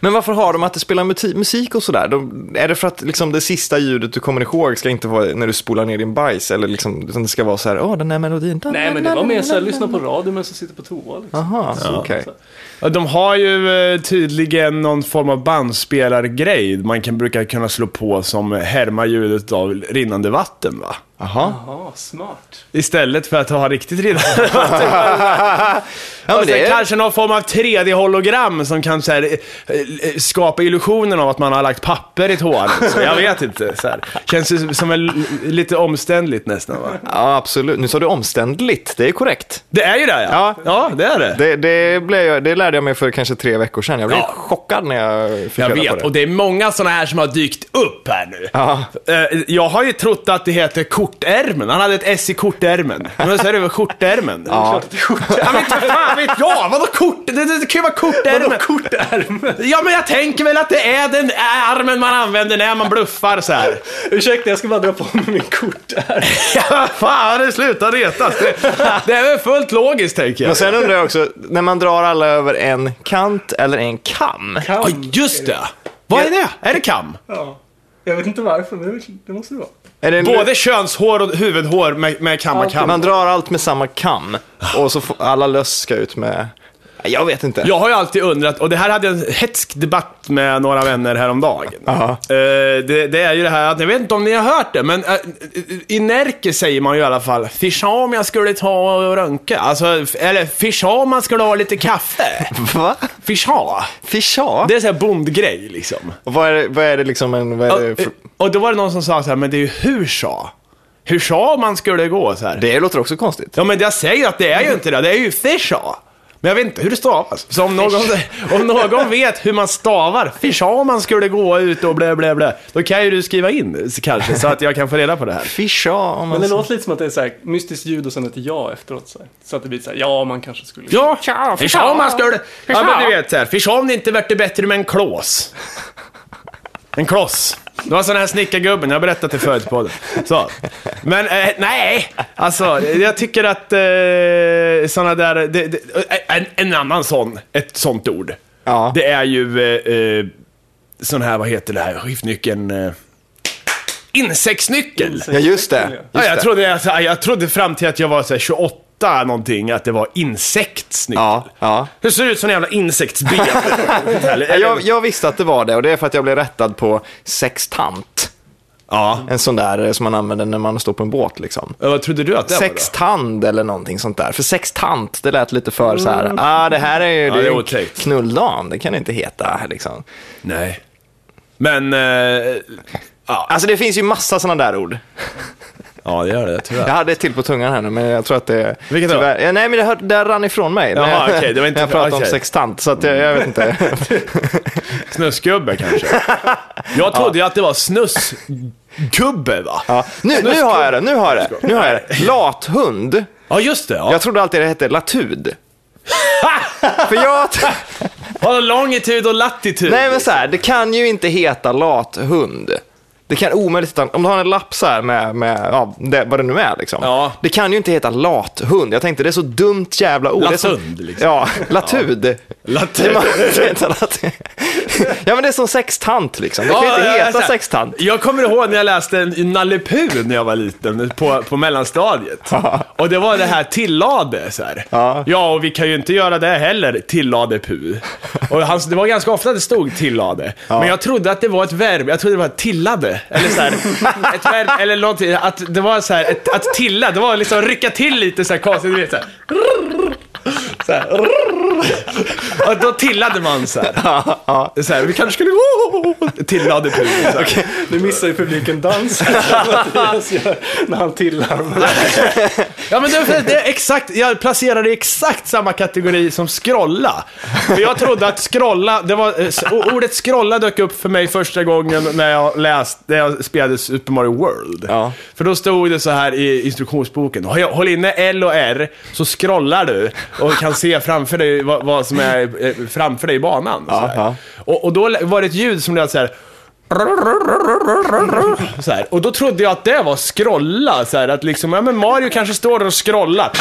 Men varför har de att det spelar musik och sådär? De, är det för att liksom, det sista ljudet du kommer ihåg ska inte vara när du spolar ner din bajs? Eller liksom, utan det ska vara så här, åh, den här melodin. Nej men det var mer såhär, lyssna på radio men så sitter på toa. Liksom. Aha, okej. Så här. Ja, De har ju eh, tydligen någon form av bandspelargrej man kan, brukar kunna slå på som härmar ljudet av rinnande vatten va? Jaha. Jaha, smart. Istället för att ha riktigt vatten. Ja, och sen det är... kanske någon form av 3D-hologram som kan så här, eh, eh, skapa illusionen av att man har lagt papper i toan. Så jag vet inte. Så här. Känns ju som en, lite omständligt nästan va? Ja, absolut. Nu sa du omständligt, det är korrekt. Det är ju det ja. Ja. Ja, det är det. Det, det, blev det lärde jag mig för kanske tre veckor sedan. Jag blev Ja. chockad när jag fick Jag reda på vet, det. och det är många sådana här som har dykt upp här nu. Ja. Eh, Jag har ju trott att det heter kortärmen. Han hade ett S i kortärmen. Men så är det väl skjortärmen. Ja. Ja, men inte fan vet jag! Vadå kort? Det, det, det kan ju vara kortärmen. Vadå kortärmen? Ja, men jag tänker väl att det är den armen man använder när man bluffar så här. Ursäkta, jag ska bara dra på mig min kortärm. Ja, fan, det slutar retas. Det, det är väl fullt logiskt, tänker jag. Men sen undrar jag också, när man drar alla över en kant eller en kam? Ja, just det. Vad är det? Är det kam? Ja. Jag vet inte varför, men det, måste det vara. Är det en, Både könshår och huvudhår med, med kamma kam. Man drar allt med samma kam och så får alla löss ska ut med... Jag vet inte. Jag har ju alltid undrat, och det här hade jag en hetsk debatt med några vänner häromdagen. Aha. Eh, det, det är ju det här att, jag vet inte om ni har hört det, men eh, i Närke säger man ju i alla fall, fischa om jag skulle ta och röntga. Alltså, eller fischa om man skulle ha lite kaffe. Va? Fischa. Fischa? Det är så här bondgrej liksom. Och Vad är det, vad är det liksom en... Vad är det, Och, för, och då var det någon som sa så här, men det är ju hur sa? Hur sa man skulle gå så här? det låter också konstigt. Ja, men jag säger att det är ju inte det. Det är ju fisha. Men jag vet inte hur det stavas. Så om någon, om någon vet hur man stavar, fisha om man skulle gå ut och blä, blä, blä, då kan ju du skriva in kanske, så att jag kan få reda på det här. Fischa om man... Men det låter lite som att det är så här mystiskt ljud och sen ett ja efteråt. Så, här. så att det blir så här, ja man kanske skulle. Ja, fisha om man skulle... Ja, men du vet så här, fisha om det inte vart det bättre med en klås. En kloss. Det var sån här snickargubben, jag har berättat det förut på podden. Så. Men eh, nej, alltså jag tycker att eh, såna där, det, det, eh, en, en, annan sån, ett sånt ord. Ja. Det är ju eh, eh, sån här, vad heter det här, skiftnyckeln? Eh, insektsnyckel! Ja, just det. Just ja, jag, trodde, jag, jag trodde fram till att jag var så 28 fatta någonting, att det var insektsnyckel. Ja, ja. Hur ser det ut som en jävla insektsben? jag, jag visste att det var det och det är för att jag blev rättad på sextant. Ja. En sån där eh, som man använder när man står på en båt liksom. Ja, vad trodde du att det Sextand var eller någonting sånt där. För sextant, det lät lite för så här, mm. ah, det här är ju ja, det okay. knulldam, det kan det inte heta liksom. Nej. Men, eh, ja. Alltså det finns ju massa sådana där ord. ja, det gör det tyvärr. Jag hade ett till på tungan här nu, men jag tror att det... Vilket då? tyvärr, ja, nej, men det, hör, det rann ifrån mig. Jaha, jag, okej, det var inte- jag pratade okej. om sextant, så jag, jag vet inte. Snusgubbe kanske. Jag trodde ju att det var snusgubbe va? Ja. Nu, nu har jag det, nu har jag det. Nu har jag det. Lathund. Ja, just det. Ja. Jag trodde alltid det hette latud. För jag... Har longitud och latitud. Nej men så här, det kan ju inte heta lathund. Det kan omöjligt heta, om du har en lapp så här med, med ja, det, vad det nu är liksom. Ja. Det kan ju inte heta lathund. Jag tänkte det är så dumt jävla ord. Latund, liksom. Ja, latud. Latund. Det man- det heter lat- ja men det är som sextant liksom. Det kan ju inte Ja, heta alltså, sextant. Jag kommer ihåg när jag läste en Nalle Puh när jag var liten, på, på mellanstadiet. Och det var det här tillade, så här. Ja. ja, och vi kan ju inte göra det heller, tillade Puh. Och han, det var ganska ofta det stod tillade. Men jag trodde att det var ett verb, jag trodde det var tillade. Eller så här, ett verb, eller någonting, att det var så här, ett, att tilla, det var liksom rycka till lite så här konstigt, du vet så här. Så här. Och då tillade man så här. Så här vi kanske skulle gå tillade Puh. så här. Nu missar ju publiken dansen. När han tillar. Ja men det, det är exakt, jag placerade i exakt samma kategori som scrolla. För jag trodde att scrolla, det var, eh, ordet scrolla dök upp för mig första gången när jag läste, när jag spelade Super Mario World. Ja. För då stod det så här i instruktionsboken, håll inne L och R så scrollar du och kan se framför dig vad, vad som är eh, framför dig i banan. ja. Och, och då var det ett ljud som lät så här. Så här. Och då trodde jag att det var scrolla, så här, att liksom, ja men Mario kanske står där och scrollar.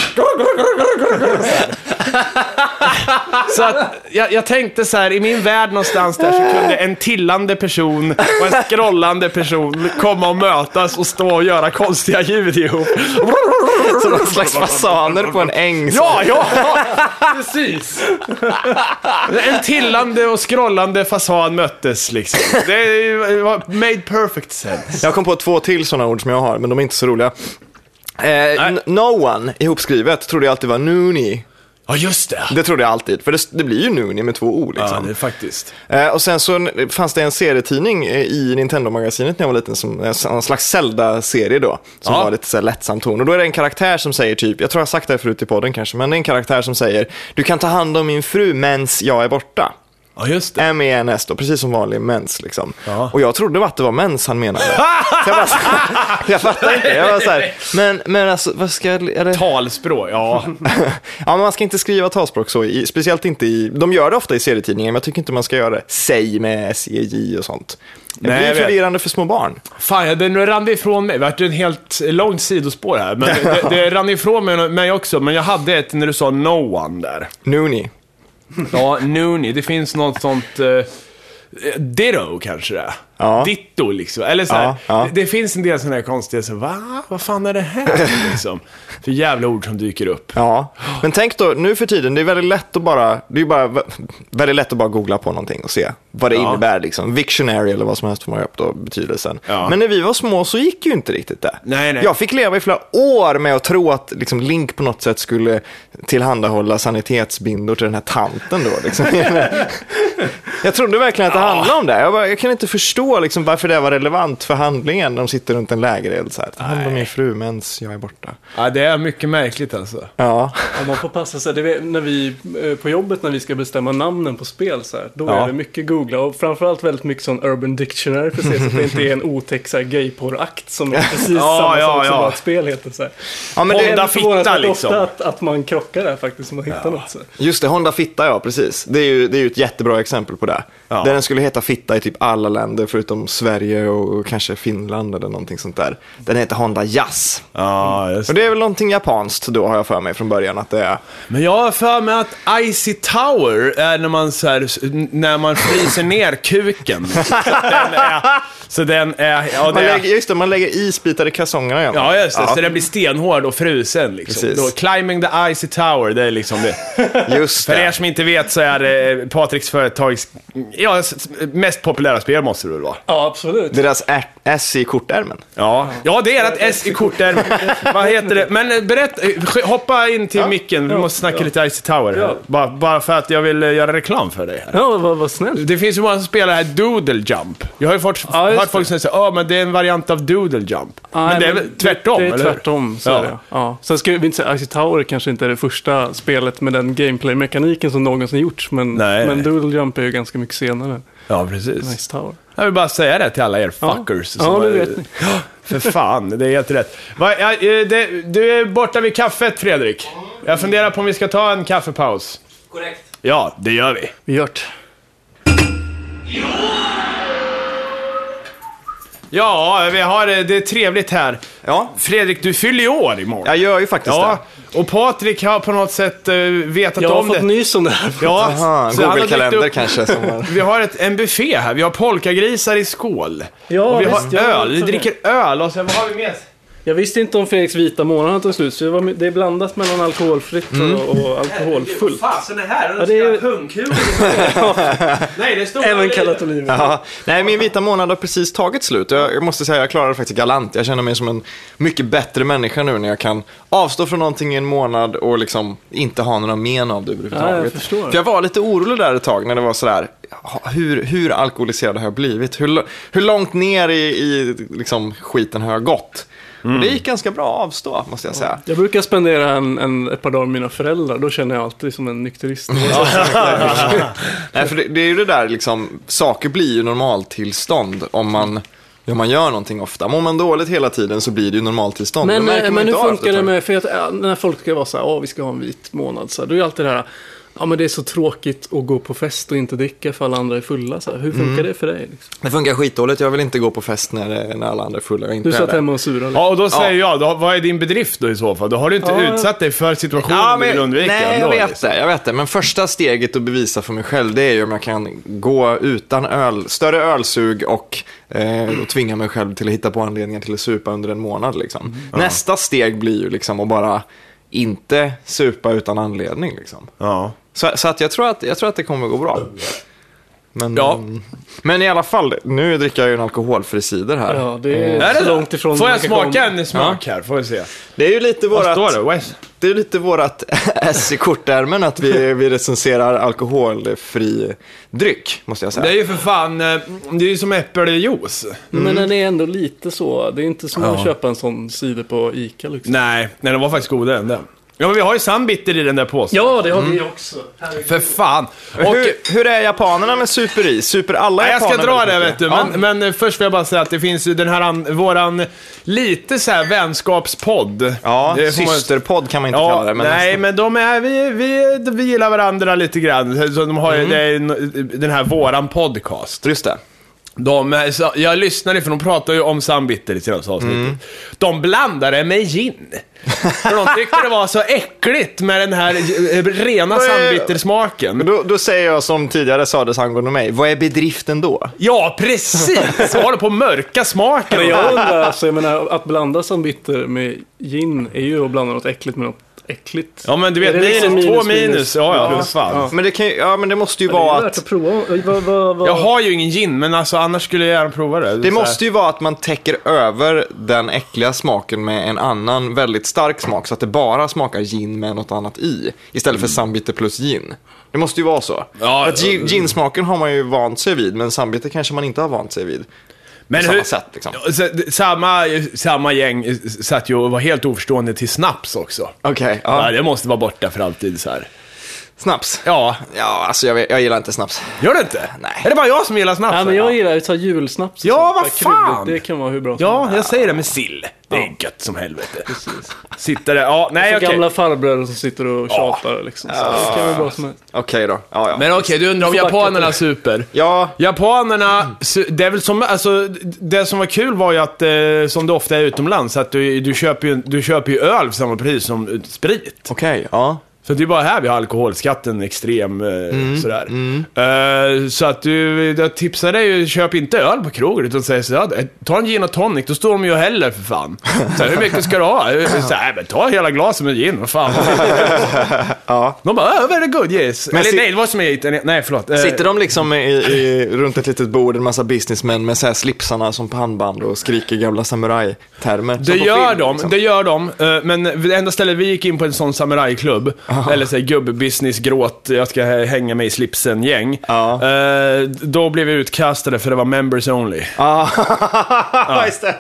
Så, att jag, jag tänkte så här, i min värld någonstans där så kunde en tillande person och en scrollande person komma och mötas och stå och göra konstiga ljud ihop. Som någon slags fasaner på en äng. Ja, ja, ja, precis. En tillande och scrollande fasan möttes liksom. Det var made perfect sense. Jag kom på två till sådana ord som jag har, men de är inte så roliga. Eh, n- no one, ihopskrivet, trodde jag alltid var Noonie. Ja, just det. Det trodde jag alltid, för det, det blir ju Noonie med två O Ja, liksom. det är faktiskt. Eh, och sen så fanns det en serietidning eh, i Nintendo-magasinet när jag var liten, som eh, en slags Zelda-serie då, som Ja. var lite så här lättsam ton. Och då är det en karaktär som säger typ, jag tror jag har sagt det här förut i podden kanske, men det är en karaktär som säger, du kan ta hand om min fru mens jag är borta. Ja, just det. M-E-N-S då, precis som vanlig mens liksom. Ja. Och jag trodde att det var mens han menade. Jag, bara, jag fattar inte. Jag var så här, men, men alltså, vad ska jag... Är det... Talspråk, ja. Ja, men man ska inte skriva talspråk så, i, speciellt inte i, de gör det ofta i serietidningar, men jag tycker inte man ska göra det. Säg med S-E-J och sånt. Det Nej, blir förvirrande för små barn. Fan, ja, den rann ifrån mig. Det vart en helt långt sidospår här. Men det, det rann ifrån mig, mig också. Men jag hade ett när du sa no one där. Noonie. Ja, Noonie. Det finns något sånt... Eh, Ditto kanske det är. Ja. Ditto liksom. Eller så här, Ja. Det, det finns en del sådana här konstiga, så, va? Vad fan är det här liksom? För jävla ord som dyker upp. Ja, men tänk då, nu för tiden, det är väldigt lätt att bara, det är bara vä- väldigt lätt att bara googla på någonting och se vad det innebär. Liksom. Victionary eller vad som helst får man upp då betydelsen. Men när vi var små så gick ju inte riktigt det. Nej, nej. Jag fick leva i flera år med att tro att liksom, Link på något sätt skulle tillhandahålla sanitetsbindor till den här tanten då. Liksom. jag trodde verkligen att det handlade om det. Jag, bara, jag kan inte förstå liksom, varför det var relevant för handlingen när de sitter runt en lägereld så här. Ta hand om min fru medan jag är borta. Ja, det är mycket märkligt alltså. Ja. Ja, man får passa sig. Det vet, när vi, eh, på jobbet när vi ska bestämma namnen på spel så här, då Ja. är det mycket googla och framförallt väldigt mycket sån Urban Dictionary för att se så att det inte är en otäck gayporrakt som är precis Ja, samma ja, sak som vad ett spel heter. Så här. ja, men Det det, är Honda fitta, liksom. ofta att, att man krockar där faktiskt, som man hittar något. Så. här. Just det, Honda Fitta ja, precis. Det är ju, det är ju ett jättebra exempel på det. Ja. Där den skulle heta Fitta i typ alla länder förutom Sverige och, kanske Finland eller någonting sånt där. Den heter Honda Jazz. Ja, just Och det är väl någonting japanskt då har jag för mig från början att det är. Men jag har för mig att Icy Tower är när man, så här, när man fryser ner kuken. Så den är... Så den är ja, Man det lägger, är just det, man lägger isbitar i kalsongerna. man. ja, just det. Ja, Så den blir stenhård och frusen. Liksom. Precis. Då, climbing the Icy Tower, det är liksom det. just För er det. som inte vet så är det Patriks företags ja, mest populära spel vara. Ja, absolut. Deras ä- S i kortärmen. Ja, ja det är ett S i korten. Vad heter det? Men eh, berätta, eh, hoppa in till micken. Vi måste snacka ja. lite Icy Tower här. Ja. Bara, bara för att jag vill eh, göra reklam för dig här. Ja, vad, vad snällt. Det finns ju många som spelar här Doodle Jump. Jag har ju fått, Ja, just hört folk säga ja men det är en variant av Doodle Jump. men Nej, det är väl tvärtom, Det är eller hur? tvärtom, så Ja. är det. Ja. Sen ska vi inte säga, Icy Tower kanske inte är det första spelet med den gameplay-mekaniken som någonsin gjorts. Men, Nej, men nej. Doodle Jump är ju ganska mycket senare. Ja, precis. Icy Tower. Jag vill bara säga det till alla er Ja. fuckers. Ja, som det vet ni. Ja, För fan, det är helt rätt. Va, ja, eh, det, du är borta vid kaffet, Fredrik. Jag funderar på om vi ska ta en kaffepaus. Korrekt. Ja, det gör vi. Vi gör det. Ja, vi har, det det är trevligt här. Ja, Fredrik, du fyller ju år imorgon. jag gör ju faktiskt Ja, och Patrik har på något sätt uh, vetat Jag har om fått det. nys om det här. Ja, det. Aha, så har Google-kalender kanske. Som var... Vi har ett, en buffé här. Vi har polkagrisar i skål. Ja, och vi visst, har öl. Vi det. dricker öl och sen vad har vi med? Jag visste inte om Fredriks vita månad tog slut, så det, var, det är blandat mellan alkoholfritt Mm. och, och alkoholfullt. Fasen är här? Ja, det är- pungkulor. Nej, det står Även kallat oliver. Ja, nej, min vita månad har precis tagit slut. Jag, jag måste säga, jag klarar det faktiskt galant. Jag känner mig som en mycket bättre människa nu när jag kan avstå från någonting i en månad och liksom inte ha några men av det överhuvudtaget. Ja, jag förstår. För jag var lite orolig där ett tag när det var sådär, hur, hur alkoholiserad har jag blivit? Hur, hur långt ner i, i liksom, skiten har jag gått? Och det gick ganska bra att avstå, måste jag säga. Jag brukar spendera en, en, ett par dagar med mina föräldrar, då känner jag alltid som en nykterist. Nej, för det, det är ju det där, liksom, saker blir ju normaltillstånd om man, om man gör någonting ofta. Mår man dåligt hela tiden så blir det ju normaltillstånd. Men, eh, men inte hur funkar det med, för att, ja, när folk ska vara så här, åh vi ska ha en vit månad, så här, då är ju alltid det här, ja men det är så tråkigt att gå på fest och inte dricka för alla andra är fulla. Så här. Hur funkar Mm. det för dig? Liksom? Det funkar skitdåligt. Jag vill inte gå på fest när, när alla andra är fulla. Jag inte Du satt hemma och surade. Ja, och då säger jag, då, vad är din bedrift då i så fall? Då har du inte Ja. utsatt dig för situationen Ja, du vill undvika. nej, jag vet liksom. det. Jag vet det. Men första steget att bevisa för mig själv, det är ju om jag kan gå utan öl, större ölsug och, eh, och tvinga mig själv till att hitta på anledningar till att supa under en månad. Liksom. Nästa steg blir ju liksom att bara inte supa utan anledning. Liksom. Ja. Så, så att jag, tror att jag tror att det kommer att gå bra. Men, Ja. men i alla fall, nu dricker jag ju en alkoholfri cider här. Ja, det är, Är det så långt ifrån Får jag smaka en smak här? Får vi se. Det är ju lite Vad vårat... står det? Det är lite vårat S i kortärmen att vi, vi recenserar alkoholfri dryck, måste jag säga. Det är ju för fan, eh, det är ju som äppeljuice. Men den är ändå lite så, det är inte som att köpa en sån cider på Ica liksom. Nej, nej, den var faktiskt godare än den. Ja, men vi har ju sambitter i den där påsen. Ja, det har vi också. För fan. Och, hur, hur är japanerna med superi? Super alla Nej, jag ska dra väldigt det mycket? vet du, Ja. men, men eh, först vill jag bara säga att det finns ju den här, an, våran lite så här vänskapspodd. Ja, Det får man- systerpodd kan man inte kalla det. Men nej, nästan. men de är, vi, vi, vi gillar varandra lite grann. Så de har ju det är en- den här våran podcast. Just det. De, är- så, jag lyssnade för de pratar ju om sambitter i senaste avsnittet. Mm. De blandade med gin. För de tyckte det var så äckligt med den här eh, rena sambittersmaken. Men Då, då säger jag som tidigare sades angående mig, vad är bedriften då? Ja, precis! Håller på att mörka smaken. Men jag undrar, alltså, jag menar, att blanda sambitter med gin är ju att blanda något äckligt med något äckligt. Ja, men du vet, Är det minus, liksom två minus, minus. Ja, ja, Ja. fan. Ja. Men det, kan, ju- ja, men det måste ju det är vara värt att... att prova. Vad, vad, vad... Jag har ju ingen gin, men alltså annars skulle jag gärna prova det. Det måste ju vara att man täcker över den äckliga smaken med en annan väldigt stark smak så att det bara smakar gin med något annat i. Istället för sambitter plus gin. Det måste ju vara så. Ja, att gin, ginsmaken har man ju vant sig vid, men sambitter kanske man inte har vant sig vid. Men på samma hur, sätt liksom. Samma, samma gäng satt ju och var helt oförstående till snaps också. Okej, Ja. ja. det måste vara borta för alltid så här. Snaps. Ja, Ja, alltså jag, jag gillar inte snaps. gör det inte? Nej. Är det bara jag som gillar snaps? Ja, men jag gillar så här julsnaps. och Ja, sånt vad där kryddigt. fan! Det kan vara hur bra som Ja, helst. jag säger det med sill. Det är gött som helvete. Sitter det, ja, nej För okej. gamla farbröder som sitter och tjatar liksom. Så det kan vara bra som helst. Okej då. Ja, ja. Men okej, du undrar om Får backa japanerna till super. ja, Japanerna, su- det är väl som, alltså, det som var kul var ju att, eh, som det ofta är utomlands, att du, du, köper ju, du köper ju öl för samma pris som eh, sprit. okej. ja. Så det är bara här vi har alkoholskatten extrem eh, sådär. Eh, så att du, jag tipsar dig, köp inte öl på krogen utan säg så här, ta en gin och tonic, då står de ju och häller för fan. Så här, hur mycket ska du ha? Så här, men ta hela glaset med gin, vad fan. ja. De bara, oh, very good yes. Men Eller nej, det var som gick, nej förlåt. Eh, Sitter de liksom i, i, runt ett litet bord, en massa businessmän med så här slipsarna som pannband och skriker gamla samurajtermer? Det gör film, de, liksom. det gör de. Eh, Men det enda stället vi gick in på en sån samurajklubb, eller så gubb-business, gråt, jag ska hänga mig i slipsen-gäng. Ja. Eh, Då blev vi utkastade för det var members only. Ja, just det.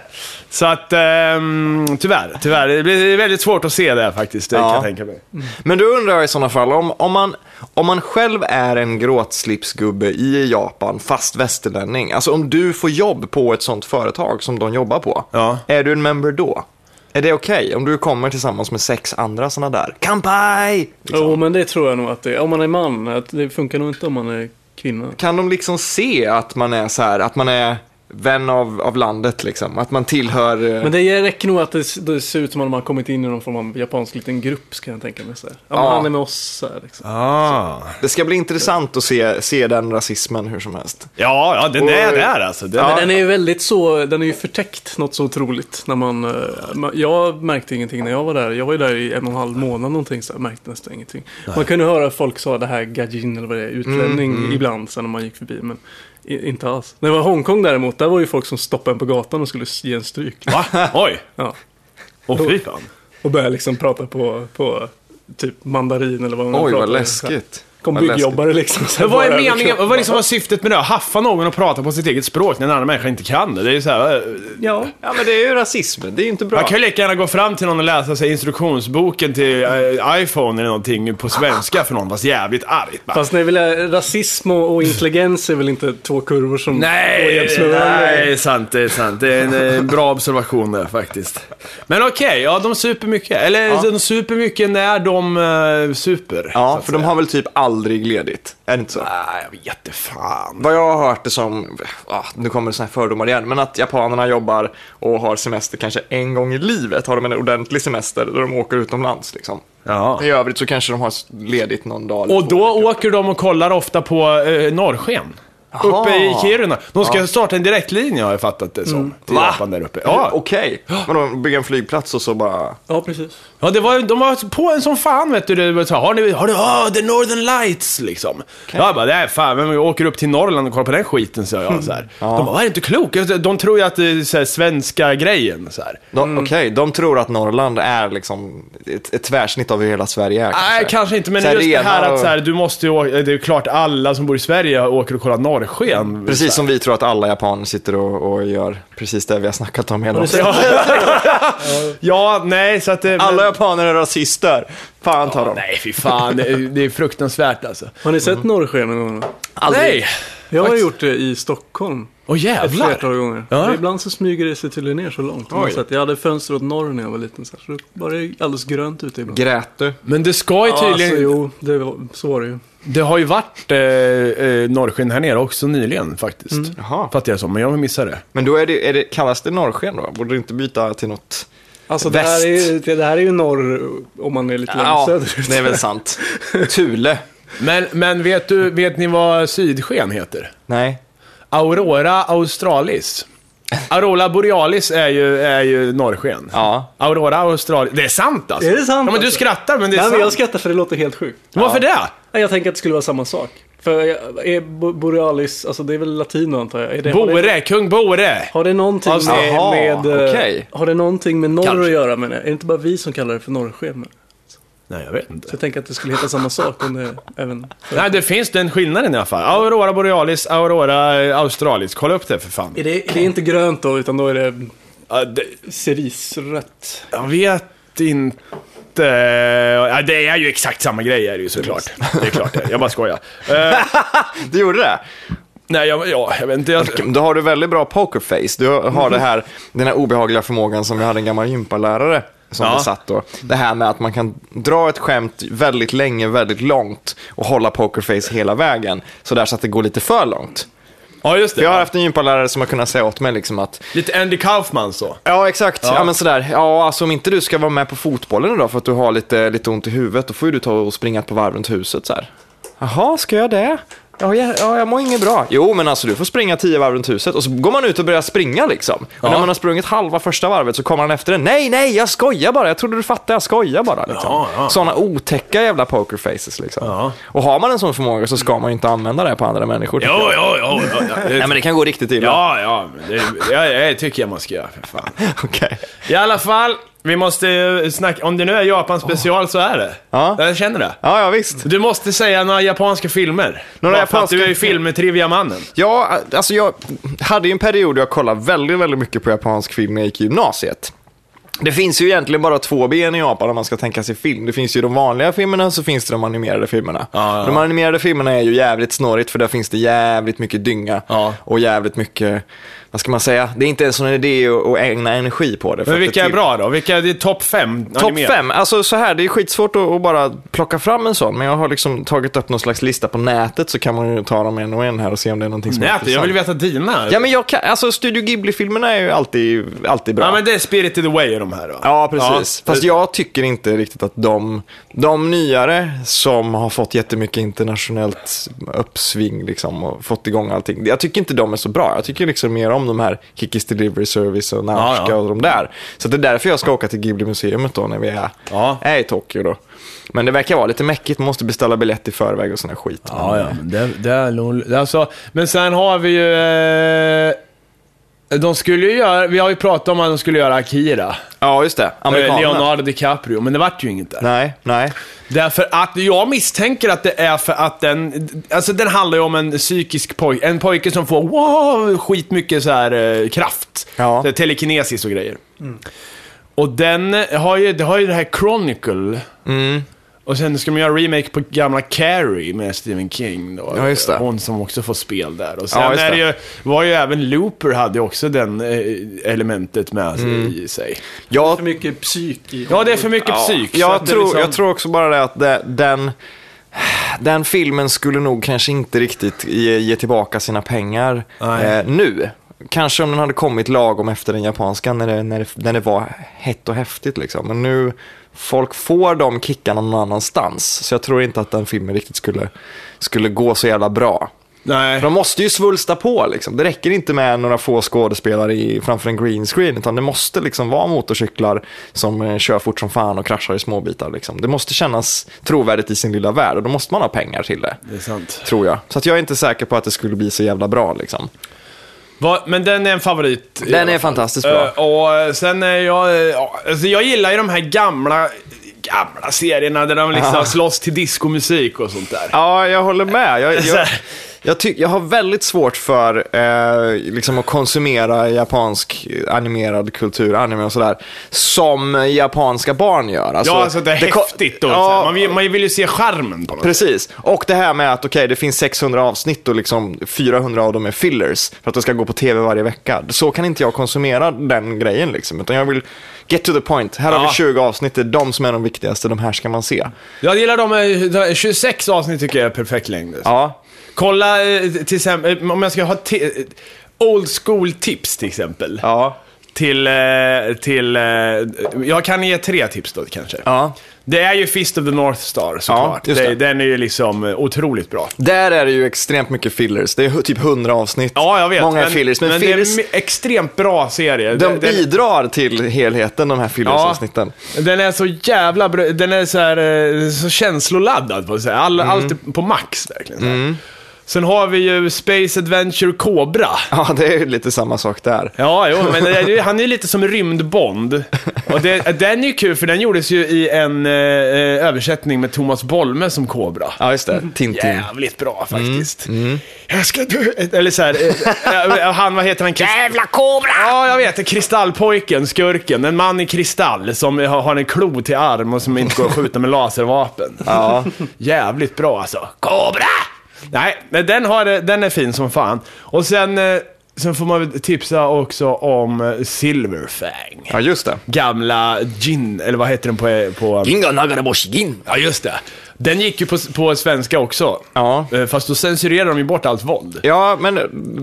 Så att, ehm, tyvärr, tyvärr. Det blir väldigt svårt att se det faktiskt, det kan Ja. jag tänka mig. Men då undrar jag i sådana fall, om, om, man, om man själv är en gråtslipsgubbe i Japan, fast västerlänning, alltså om du får jobb på ett sånt företag som de jobbar på, Ja. är du en member då? Är det okej om du kommer tillsammans med sex andra sådana där? Kampai! Liksom. Jo, men det tror jag nog att det är. Om man är man, det funkar nog inte om man är kvinna. Kan de liksom se att man är så här, att man är vän av, av landet liksom. Att man tillhör... eh, Men det räcker nog att det, det ser ut som att man har kommit in i någon form av japansk liten grupp, ska jag tänka mig. Så här. Ja, Ja. Han är med oss, så här, liksom. Ah. Det ska bli intressant att se, se den rasismen hur som helst. Ja, ja, den är Och- där alltså. Den, Men den är ju väldigt så, den är ju förtäckt något så otroligt. När man, eh, jag märkte ingenting när jag var där. Jag var ju där i en och en halv månad någonting så jag märkte nästan ingenting. Man kunde höra folk sa det här gajin eller vad det är, utlänning ibland sen när man gick förbi. Men inte alls. När det var Hongkong däremot, där var ju folk som stoppade en på gatan och skulle ge en stryk. Va? Oj. Ja. Åh fy fan. Och började liksom prata på, på typ mandarin eller vad man Oj, vad läskigt. Kom Vad byggjobbare liksom. Men vad är meningen? Vad liksom var syftet med det? Att haffa någon och prata på sitt eget språk när en annan människa inte kan det? Det är ju så här, eh, Ja. Ja, men det är ju rasism. Det är ju inte bra. Man kan ju lika gärna gå fram till någon och läsa sig instruktionsboken till eh, iPhone eller någonting på svenska för någon fast jävligt argt. Bara, Fast det är väl, rasism och, intelligens är väl inte två kurvor som Nej, med nej, det är sant, det är sant. Det är en eh, bra observation där faktiskt. Men okej, ja de super mycket. Eller de super mycket när de eh, super. Ja, för de har väl typ aldrig ledigt. Är det inte så? Nej, jag vet inte fan. Vad jag har hört det som, ah, nu kommer det såna här fördomar igen, men att japanerna jobbar och har semester kanske en gång i livet. Har de en ordentlig semester där de åker utomlands liksom. Ja. I övrigt så kanske de har ledigt någon dag. Och då åker de och kollar ofta på eh, norrsken. Jaha. Uppe i Kiruna. De ska starta en direktlinje har jag fattat det som. Till Va? Japan där uppe. Ja. Okej, men de bygger en flygplats och så bara... Ja, precis. ja, det var, de var på en som fan vet du. Det var så, här, har ni, har ni, ah, the Northern Lights liksom. Jag bara, nej fan, men vi åker upp till Norrland och kollar på den skiten, så jag. Så här. De bara, är inte klok? De tror ju att det är så här, svenska grejen. Så här. De, Okej, de tror att Norrland är liksom ett, ett tvärsnitt av hur hela Sverige är. Nej, kanske inte, men just det här att så här, du måste ju, å- det är klart alla som bor i Sverige åker och kollar norrsken. Precis som vi tror att alla japaner sitter och, och gör precis det vi har snackat om hela Ja, ja nej, så att det... Alla japaner är rasister. Fan tar de. Nej, fy fan. Det är, det är fruktansvärt alltså. Har ni sett norrsken någon gång? Nej! Jag har Faktiskt. gjort det i Stockholm Åh ett jävlar! flertal gånger. Ja. Ibland så smyger det sig tydligen ner så långt. Så att jag hade fönster åt norr när jag var liten. Så, det var alldeles grönt ute ibland. Grät du? Men det ska ju Ja, tydligen... alltså, jo, det var, så var det ju. Det har ju varit eh, eh, norrsken här nere också nyligen faktiskt. Jaha. Fattar jag som, men jag missade det. Men då är det, är det, kallas det norrsken då? Borde du inte byta till något? Alltså det här, Väst. är, ju- det, det här är ju norr om man är lite längre Ja, söderut. det är väl sant. Thule? Men, men vet, du, vet ni vad sydsken heter? Nej. Aurora australis. Aurora borealis är ju, är ju norrsken. Ja. Aurora australis. Det är sant alltså? Är det sant, Ja, men du alltså? skrattar, men det är Nej, sant. men jag skrattar för det låter helt sjukt. Varför det? Jag tänker att det skulle vara samma sak. För jag- är Bo- Borealis, alltså det är väl latino antar jag? Är det, har, det, Bore, kung Bore. har det någonting Alltså, med, jaha, med, eh, okej. har det någonting med norr Kanske. att göra med det? Är det inte bara vi som kallar det för norrsken? Nej, jag vet inte. Så jag tänker att det skulle heta samma sak om det även... Nej, det finns den skillnaden i alla fall. Aurora borealis, Aurora eh, australis. Kolla upp det för fan. Är det, är det inte grönt då, utan då är det Ja, det, cerisrött? jag vet inte. Ja, det är ju exakt samma grej är det ju såklart. Det är klart det. Jag bara skojar. Du gjorde det? nej, jag, ja, jag vet inte. Jag, Då har du väldigt bra pokerface. Du har det här, den här obehagliga förmågan som vi hade en gammal gympalärare som Ja. besatt då. Det här med att man kan dra ett skämt väldigt länge, väldigt långt och hålla pokerface hela vägen. Så där så att det går lite för långt. ja, just det. För jag har haft en gympalärare som har kunnat säga åt mig liksom att Lite Andy Kaufman så. Ja, exakt. Ja. Ja. men sådär. Ja, alltså om inte du ska vara med på fotbollen idag för att du har lite, lite ont i huvudet, då får ju du ta och springa par varv runt huset så här. Jaha, ska jag det? Ja, jag, ja, jag mår inget bra. Jo, men alltså du får springa tio varv runt huset och så går man ut och börjar springa liksom. Och Ja. när man har sprungit halva första varvet så kommer han efter det. Nej, nej, jag skojar bara. Jag trodde du fattade, jag skojar bara. Liksom. Ja, ja. Sådana otäcka jävla pokerfaces liksom. Ja. Och har man en sån förmåga så ska man ju inte använda det på andra människor. jo, ja, det, Nej, men det kan gå riktigt illa. Ja, ja. Det, jag, jag tycker jag man ska göra, för fan. Okej. I alla fall, vi måste ju snacka... Om det nu är Japan special så är det. Ja. Jag känner det. Ja, ja, visst. Du måste säga några japanska filmer. Några Bara för att japanska- Du är ju filmtrivia-mannen. Ja, alltså jag hade ju en period där jag kollade väldigt, väldigt mycket på japansk film när jag gick i gymnasiet. Det finns ju egentligen bara två ben i Japan om man ska tänka sig film. Det finns ju de vanliga filmerna så finns det de animerade filmerna. Ja, ja. De animerade filmerna är ju jävligt snårigt för där finns det jävligt mycket dynga Ja. och jävligt mycket, vad ska man säga, det är inte ens en idé att, ägna energi på det. Men vilka det är typ- bra då? Vilka är topp fem? Topp fem, alltså så här, det är skitsvårt att, bara plocka fram en sån, men jag har liksom tagit upp någon slags lista på nätet så kan man ju ta dem en och en här och se om det är någonting som är Nätet, jag vill intressant. veta dina. Ja men jag kan, alltså Studio Ghibli-filmerna är ju alltid, alltid bra. Ja, men det är Spirited Away de här då. Ja, precis. Ja. Fast jag tycker inte riktigt att de, de nyare som har fått jättemycket internationellt uppsving liksom, och fått igång allting. Jag tycker inte de är så bra. Jag tycker liksom mer om de här Kikis Delivery Service och Nausicaa Ja, ja. och de där. Så det är därför jag ska åka till Ghibli-museet då när vi är, Ja. är i Tokyo då. Men det verkar vara lite mäckigt, man måste beställa biljett i förväg och sån här skit. Ja, ja, men det, det är nog... Alltså, men sen har vi ju... Eh, de skulle ju göra... Vi har ju pratat om att de skulle göra Akira. ja just det. Eh, Amerikanerna. Leonardo DiCaprio, men det vart ju inget där. Nej, nej. Därför att jag misstänker att det är för att den... Alltså den handlar ju om en psykisk pojke. En pojke som får wow, skitmycket så här eh, kraft. Ja. Så telekinesis och grejer. Och den har ju, det har ju det här Chronicle. Mm. Och sen ska man göra remake på gamla Carrie med Stephen King då. Ja, just det. Hon som också får spel där. Och sen Ja, är det det. ju, var ju även Looper hade också den eh, elementet med sig Mm. i sig. Jag, För mycket psyk i Ja, det är för mycket psyk. så Jag det tror, liksom- jag tror också bara det att det, den, den filmen skulle nog kanske inte riktigt ge, ge tillbaka sina pengar eh, nu. Kanske om den hade kommit lagom efter den japanska när det, när det, när det var hett och häftigt. Liksom. Men nu, folk får de kickarna någon annanstans. Så jag tror inte att den filmen riktigt skulle, skulle gå så jävla bra. Nej. De måste ju svulsta på liksom. Det räcker inte med några få skådespelare i, framför en green screen, utan det måste liksom vara motorcyklar som eh, kör fort som fan och kraschar i småbitar. Liksom. Det måste kännas trovärdigt i sin lilla värld och då måste man ha pengar till det, Det är sant. tror jag. Så att jag är inte säker på att det skulle bli så jävla bra liksom. Va, men den är en favorit. Den är fantastiskt bra. Eh, och eh, sen är jag... eh, alltså jag gillar ju de här gamla, gamla serierna där de liksom Aha. slåss till diskomusik och sånt där. Ja, jag håller med. Jag, jag. Jag, ty- jag har väldigt svårt för eh, liksom att konsumera japansk animerad kultur, anime och sådär, som japanska barn gör. Alltså, ja, alltså det är ko- häftigt. Och, Ja, man, vill, man vill ju se charmen på något. Precis. Och det här med att okej, det finns 600 avsnitt och liksom 400 av dem är fillers för att det ska gå på tv varje vecka. Så kan inte jag konsumera den grejen liksom, utan jag vill get to the point. Här har Ja. vi 20 avsnitt, det är de som är de viktigaste, de här ska man se. Jag gillar de 26 avsnitt tycker jag är perfekt längd. Ja, Kolla eh, till exempel, eh, om jag ska ha eh, old school tips till exempel. ja, Till, till, jag kan ge tre tips då kanske. ja. Det är ju Fist of the North Star såklart. just det. Den är ju liksom otroligt bra. Där är det ju extremt mycket fillers. Det är typ 100 avsnitt. Ja, jag vet. Många fillers. Men, men fillers, det är en extremt bra serie. de Den- bidrar till helheten, de här fillersavsnitten. Den är så jävla bra. Den är så, här, så känsloladdad på säga. All, Mm. Allt på max verkligen. här. Sen har vi ju Space Adventure Cobra. Ja, det är ju lite samma sak där. Ja, jo, men det är han är ju lite som rymdbond. Och det, den är ju kul för den gjordes ju i en eh, eh, översättning med Thomas Bolme som Kobra. Ja, just det. Tintin. Jävligt bra faktiskt. Mm, Jag ska dö. Eller så här, eh, eh, han, vad heter han? Jävla kobra! Ja, jag vet. Kristallpojken, skurken. En man i kristall som har, en klo till arm och som inte går att skjuta med laservapen. Ja. Jävligt bra alltså. Kobra! Nej, men den, har, det- den är fin som fan. Och sen, eh, sen får man väl tipsa också om eh, Silverfang. ja, just det. Gamla Gin, eller vad heter den på... på Ginga Nagaraboshi Gin. Ja, just det. Den gick ju på, på svenska också. Ja. Eh, Fast då censurerar de ju bort allt våld. Ja, men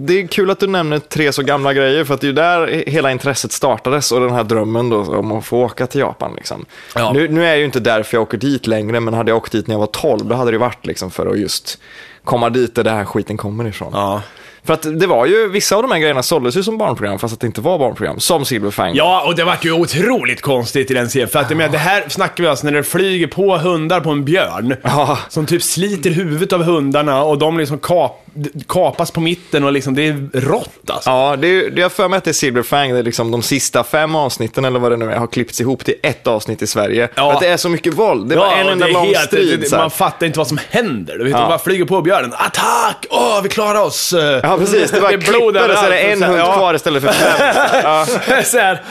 det är kul att du nämner tre så gamla grejer, för att det är ju där hela intresset startades och den här drömmen då om att få åka till Japan. Liksom. Ja. Nu, nu är jag ju inte därför jag åker dit längre, men hade jag åkt dit när jag var 12, då hade det varit liksom för att just komma dit där den här skiten kommer ifrån. Ja. För att det var ju, vissa av de här grejerna såldes ju som barnprogram, fast att det inte var barnprogram, som Silverfang. Ja, och det vart ju otroligt konstigt i den serien. För att jag menar, det här snackar vi alltså när det flyger på hundar på en björn. Ja. Som typ sliter huvudet av hundarna och de liksom kap, kapas på mitten och liksom, det är rått alltså. Ja, det är, det är för mig att det är Silverfang, det är liksom de sista fem avsnitten eller vad det nu är, har klippts ihop till ett avsnitt i Sverige. Ja. Att det är så mycket våld, det var en och enda det är lång helt- strid. det- här. man fattar inte vad som händer. Du vet, Ja. De bara flyger på björnen. Attack! Åh, vi klarar oss! Ja, precis. Det är klipper och så är det en hund Ja. kvar istället för fem. Ja. så här,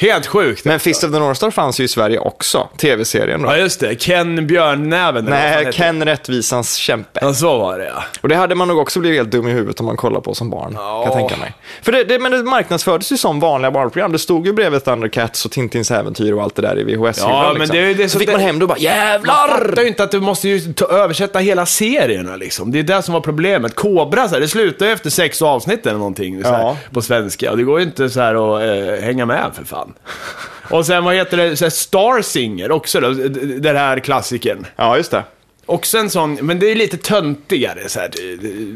Helt sjukt. Men Fist of the North Star fanns ju i Sverige också, tv-serien då. Ja, just det. Ken Björnnäven. Nej, Ken Rättvisans kämpe. Ja, så var det ja. Och det hade man nog också blivit helt dum i huvudet om man kollar på som barn, Ja. kan jag tänka mig. För det, det, men det marknadsfördes ju som vanliga barnprogram. Det stod ju bredvid Thundercats och Tintins äventyr och allt det där i VHS-hyllan. Ja, men liksom. det det så som fick det- man hem då och bara Man jävlar! fattar ju inte att du måste ju ta, översätta hela serierna liksom. Det är det som var problemet. Kobra, så här, det slutar ju efter sex avsnitt eller någonting så här, Ja. på svenska. Och det går ju inte så här att eh, hänga med för fan. Och sen vad heter det, Star Singer också då, den här klassikern. Ja, just det. Också en sån, men det är lite töntigare så här,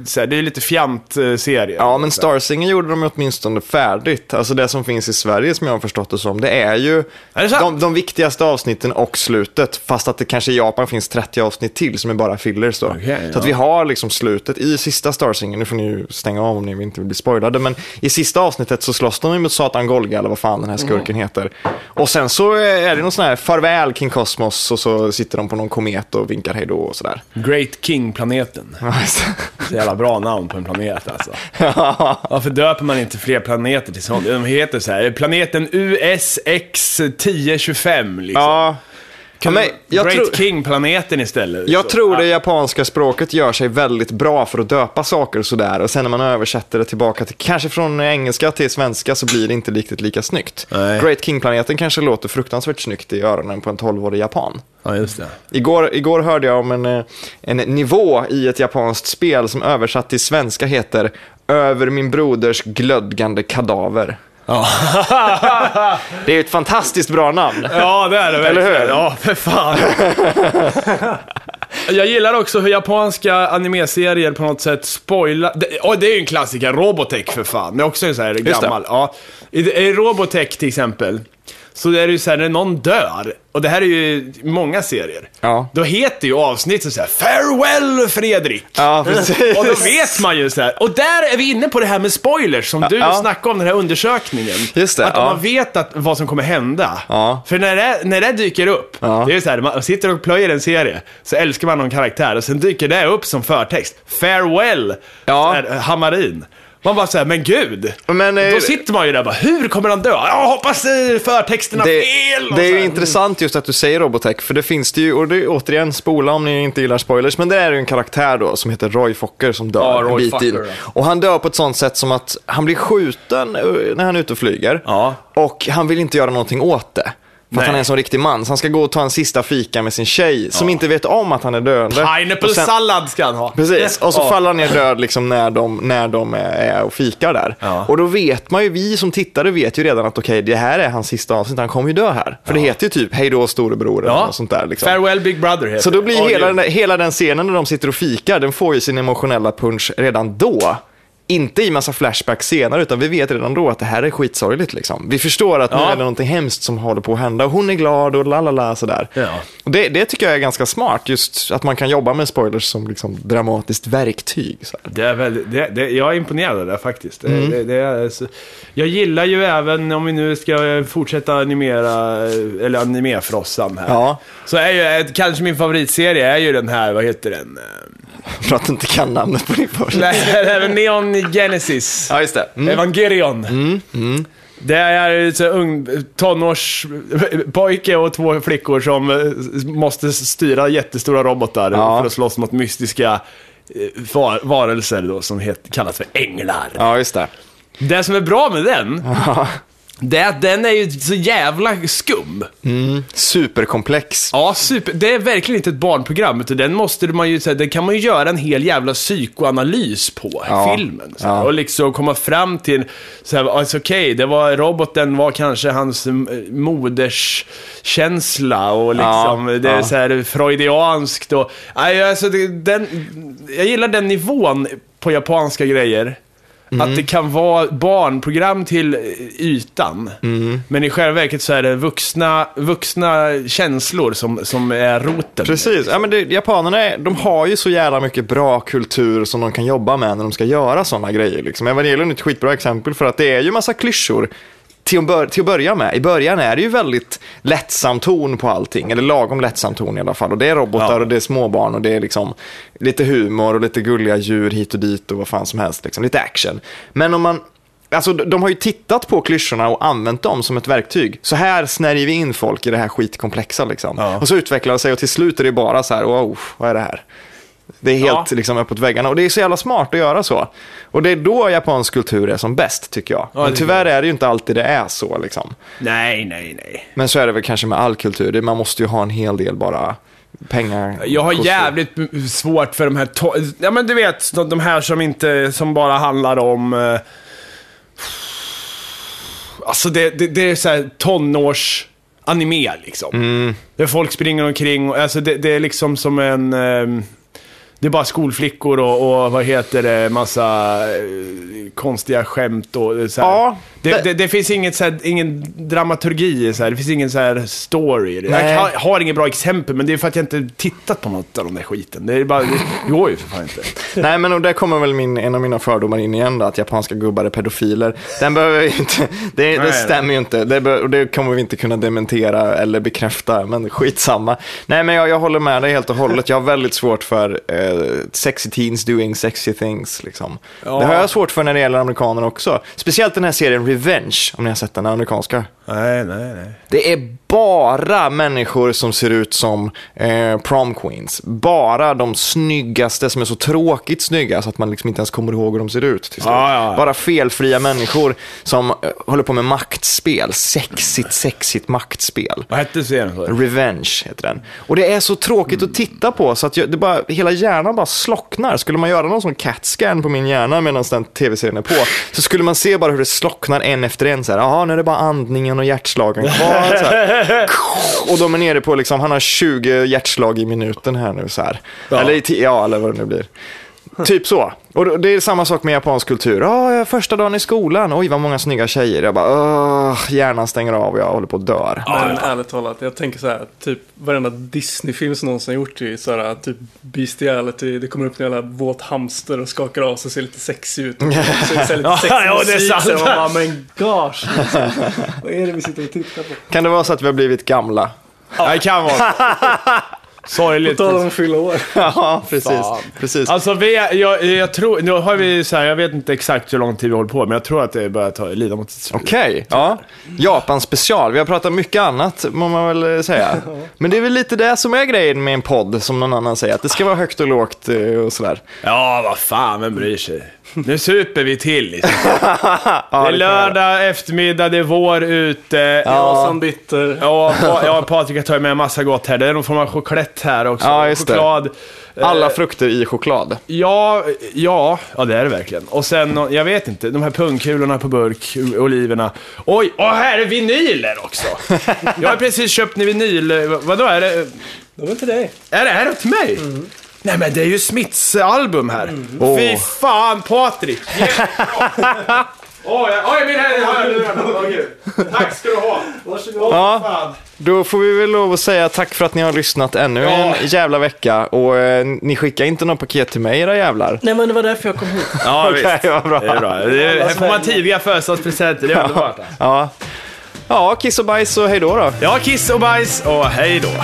så här, det är lite fjant-serie. Ja, men Star Singer gjorde de åtminstone färdigt. Alltså det som finns i Sverige som jag har förstått det som, det är ju Är det de, de viktigaste avsnitten och slutet. Fast att det kanske i Japan finns 30 avsnitt till som är bara fillers då. Okej, Så att ja. vi har liksom slutet i sista Star Singer, nu får ni ju stänga av om ni inte vill bli spoilade, men i sista avsnittet så slåss de ju mot Satan Golga eller vad fan den här skurken heter. Och sen så är det någon sån här farväl King Cosmos och så sitter de på någon komet och vinkar hej då och sådär. Great King-planeten. Så jävla bra namn på en planet alltså. Varför döper man inte fler planeter till sånt? De heter så här, planeten USX 1025 liksom. Ja. Ja, men jag Great King-planeten istället. Jag Så, tror det japanska språket gör sig väldigt bra för att döpa saker sådär och sen när man översätter det tillbaka till, kanske från engelska till svenska så blir det inte riktigt lika snyggt. Nej. Great King-planeten kanske låter fruktansvärt snyggt i öronen på en 12-årig japan. Ja, just det. Igår, igår hörde jag om en, eh, en nivå i ett japanskt spel som översatt till svenska heter Över min broders glödgande kadaver. Ja. Det är ett fantastiskt bra namn. ja, det är det Eller verkligen. hur? Ja, för fan. Jag gillar också hur japanska animeserier på något sätt spoilar... Det, och det är ju en klassiker, Robotech för fan. Det är också en sån här gammal. Ja. I, I Robotech till exempel, så är det ju så här när någon dör, och det här är ju många serier. Ja. Då heter ju avsnittet så här Farewell Fredrik! Ja, precis. Och då vet man ju så här. Och där är vi inne på det här med spoilers som du Ja. snackade om, den här undersökningen. Just det, Att om ja. man vet att, vad som kommer hända. Ja. För när det, när det dyker upp, Ja. det är ju så här, man sitter och plöjer en serie, så älskar man någon karaktär och sen dyker det upp som förtext. Farewell, Ja. så här, Hamarin. Man bara säger men gud! Men, eh, Då sitter man ju där och bara, hur kommer han dö? Jag hoppas eh, förtexten har det, fel! det är ju intressant just att du säger Robotech, för det finns det ju, och det är återigen spola om ni inte gillar spoilers, men det är ju en karaktär då som heter Roy Fokker som dör Ja, Roy en bit in. Och han dör på ett sånt sätt som att han blir skjuten eh, när han är ute och flyger, Ja. och han vill inte göra någonting åt det. För att han är en sån riktig man, så han ska gå och ta en sista fika med sin tjej, som inte vet om att han är döende. Pineapple sen- sallad ska han ha. Precis, och så Ja. faller han ner död liksom när de, när de är och fikar där. Ja. Och då vet man ju, vi som tittare vet ju redan att okej, det här är hans sista avsnitt, han kommer ju dö här. För det heter ju typ hej då storebror eller Ja. något sånt där. Liksom. Farewell Big Brother heter Så då det. blir Ja, hela, det- den, hela den scenen när de sitter och fikar, den får ju sin emotionella punch redan då. Inte i massa flashbacks senare, utan vi vet redan då att det här är skitsorgligt. Liksom. Vi förstår att nu Ja. är det någonting hemskt som håller på att hända och hon är glad och la la la sådär. Ja. Och det, det tycker jag är ganska smart, just att man kan jobba med spoilers som liksom dramatiskt verktyg. Det är väldigt, det, det, jag är imponerad av det faktiskt. Mm. Det, det är, så, jag gillar ju även, om vi nu ska fortsätta animera, eller animefrossan här. Ja. Så är ju, kanske min favoritserie är ju den här, vad heter den? För att du inte kan namnet på din första. Nej, det Neon Genesis. Ja, just det. Mm. Evangelion. Det är så ung tonårspojke och två flickor som eh, måste styra jättestora robotar Ja. för att slåss mot mystiska eh, var- varelser då, som het, kallas för änglar. Ja, just det. Det som är bra med den, det är att den är ju så jävla skum. Superkomplex. Ja, super. Det är verkligen inte ett barnprogram, utan den måste man ju, den kan man ju göra en hel jävla psykoanalys på, Ja. filmen. Ja. Och liksom komma fram till, så här, alltså, okej, det var, roboten var kanske hans eh, moders känsla och liksom, Ja, det är ja. så här freudianskt och, alltså, den, jag gillar den nivån på japanska grejer. Mm. Att det kan vara barnprogram till ytan. Mm. Men i själva verket så är det vuxna, vuxna känslor som, som är roten. Precis, ja, men det, japanerna är, de har ju så jävla mycket bra kultur som de kan jobba med när de ska göra sådana grejer. Liksom. Evangelion är ett skitbra exempel för att det är ju massa klyschor till att, bör, till att börja med. I början är det ju väldigt lättsam ton på allting, eller lagom lättsam ton i alla fall. Och det är robotar Ja. och det är småbarn och det är liksom lite humor och lite gulliga djur hit och dit och vad fan som helst. Liksom. Lite action. Men om man alltså de har ju tittat på klyschorna och använt dem som ett verktyg. Så här snärjer vi in folk i det här skitkomplexa liksom. Ja. Och så utvecklar det sig och till slut är det bara så här, wow, vad är det här? Det är helt Ja. liksom uppåt väggarna och det är så jävla smart att göra så. Och det är då japansk kultur är som bäst tycker jag. Ja, Men tyvärr är det ju inte alltid det är så liksom. Nej, nej, nej. Men så är det väl kanske med all kultur. Man måste ju ha en hel del bara pengar. Jag har kostar. jävligt svårt för de här, ja men du vet, de- de här som inte, som bara handlar om... eh, Alltså det, det, det är såhär tonårs anime liksom. Mm. Där folk springer omkring och, alltså det, det är liksom som en... ehm, det är bara skolflickor och, och vad heter det, massa eh, konstiga skämt och så här. Ja, det, det- det, det finns inget, så här, ingen dramaturgi, så här. det finns ingen så här story. Nej. Jag har, har inget bra exempel, men det är för att jag inte tittat på något av den där skiten. Det, är bara, det går ju för fan inte. Nej, men och där kommer väl min, en av mina fördomar in igen då, att japanska gubbar är pedofiler. Den behöver vi inte, det, Nej, stämmer ju inte. Det, och det kommer vi inte kunna dementera eller bekräfta, men skitsamma. Nej, men jag, jag håller med dig helt och hållet. Jag har väldigt svårt för eh, sexy teens doing sexy things. Liksom. Ja. Det har jag svårt för när det gäller amerikaner också. Speciellt den här serien Revenge, om ni har sett den amerikanska. Nej, nej, nej. Det är bara människor som ser ut som eh, prom queens. Bara de snyggaste som är så tråkigt snygga så att man liksom inte ens kommer ihåg hur de ser ut. Slut. Ja. Bara felfria människor som eh, håller på med maktspel. Sexigt, sexigt maktspel. Vad hette serien? Revenge heter den. Och det är så tråkigt att titta på så att jag, det bara, hela hjärnan bara slocknar. Skulle man göra någon sån CAT-scan på min hjärna medan den tv-serien är på så skulle man se bara hur det slocknar en efter en. Så här, Jaha, nu är det bara andningen och hjärtslagen kvar. Och de är nere på, liksom, han har 20 hjärtslag i minuten här nu. Så här. Ja. Eller, ja, eller vad det nu blir. Typ så. Och det är samma sak med japansk kultur. Ja, första dagen i skolan. Oj, vad många snygga tjejer. Jag bara, "Åh, hjärnan stänger av och jag håller på att dör. Men ärligt talat, jag tänker så här, typ varenda Disney-film som någonsin gjort är så här, typ bestiality, det kommer upp en jävla våt hamster och skakar av sig och ser lite sexig ut. Och så är det lite Ja, sexig ja, det är sant. så man bara, men gosh. Liksom. Vad är det vi sitter och tittar på? Kan det vara så att vi har blivit gamla? Ja, det kan vara. Sorgligt. På tal om att fylla år. Ja, precis. Fan. precis. Alltså, vi, jag, jag tror, nu har vi så här, jag vet inte exakt hur lång tid vi håller på, men jag tror att det börjar ta, lida mot ett slut. Okej, ja. Japan special. Vi har pratat mycket annat, må man väl säga. Men det är väl lite det som är grejen med en podd, som någon annan säger. Att det ska vara högt och lågt eh, och sådär. Ja, vad fan, vem bryr sig? Nu super vi till liksom. Ja, Det är det lördag eftermiddag, det är vår ute. Ja. Som bitter. Ja, pa, ja, Patrik har tagit med massa gott här. Det är någon form av choklad här också. Ja, just det. Choklad. Alla Eh, frukter i choklad. Ja, ja, ja det är det verkligen. Och sen, jag vet inte, de här pungkulorna på burk, oliverna. Oj, och här är vinyler också! Jag har precis köpt en vinyl, vad- vadå är det? Det var inte dig. Är det här till mig? Nej men det är ju Smiths album här. Åh. Fy fan Patrik! Oj, oj min hörlurarna. Åh, gud. Tack ska du ha. Varsågod. Åh, Ja. fan. Då får vi väl lov att säga tack för att ni har lyssnat ännu Ja. en jävla vecka. Och eh, ni skickar inte något paket till mig era jävlar. Nej men det var därför jag kom hit. Ja, Okej, visst. vad bra. Det är bra. Det är, här får man tidiga födelsedagspresenter, det är underbart. Ja. Ja, kiss och bajs och hej då då. Ja, kiss och bajs och hej då.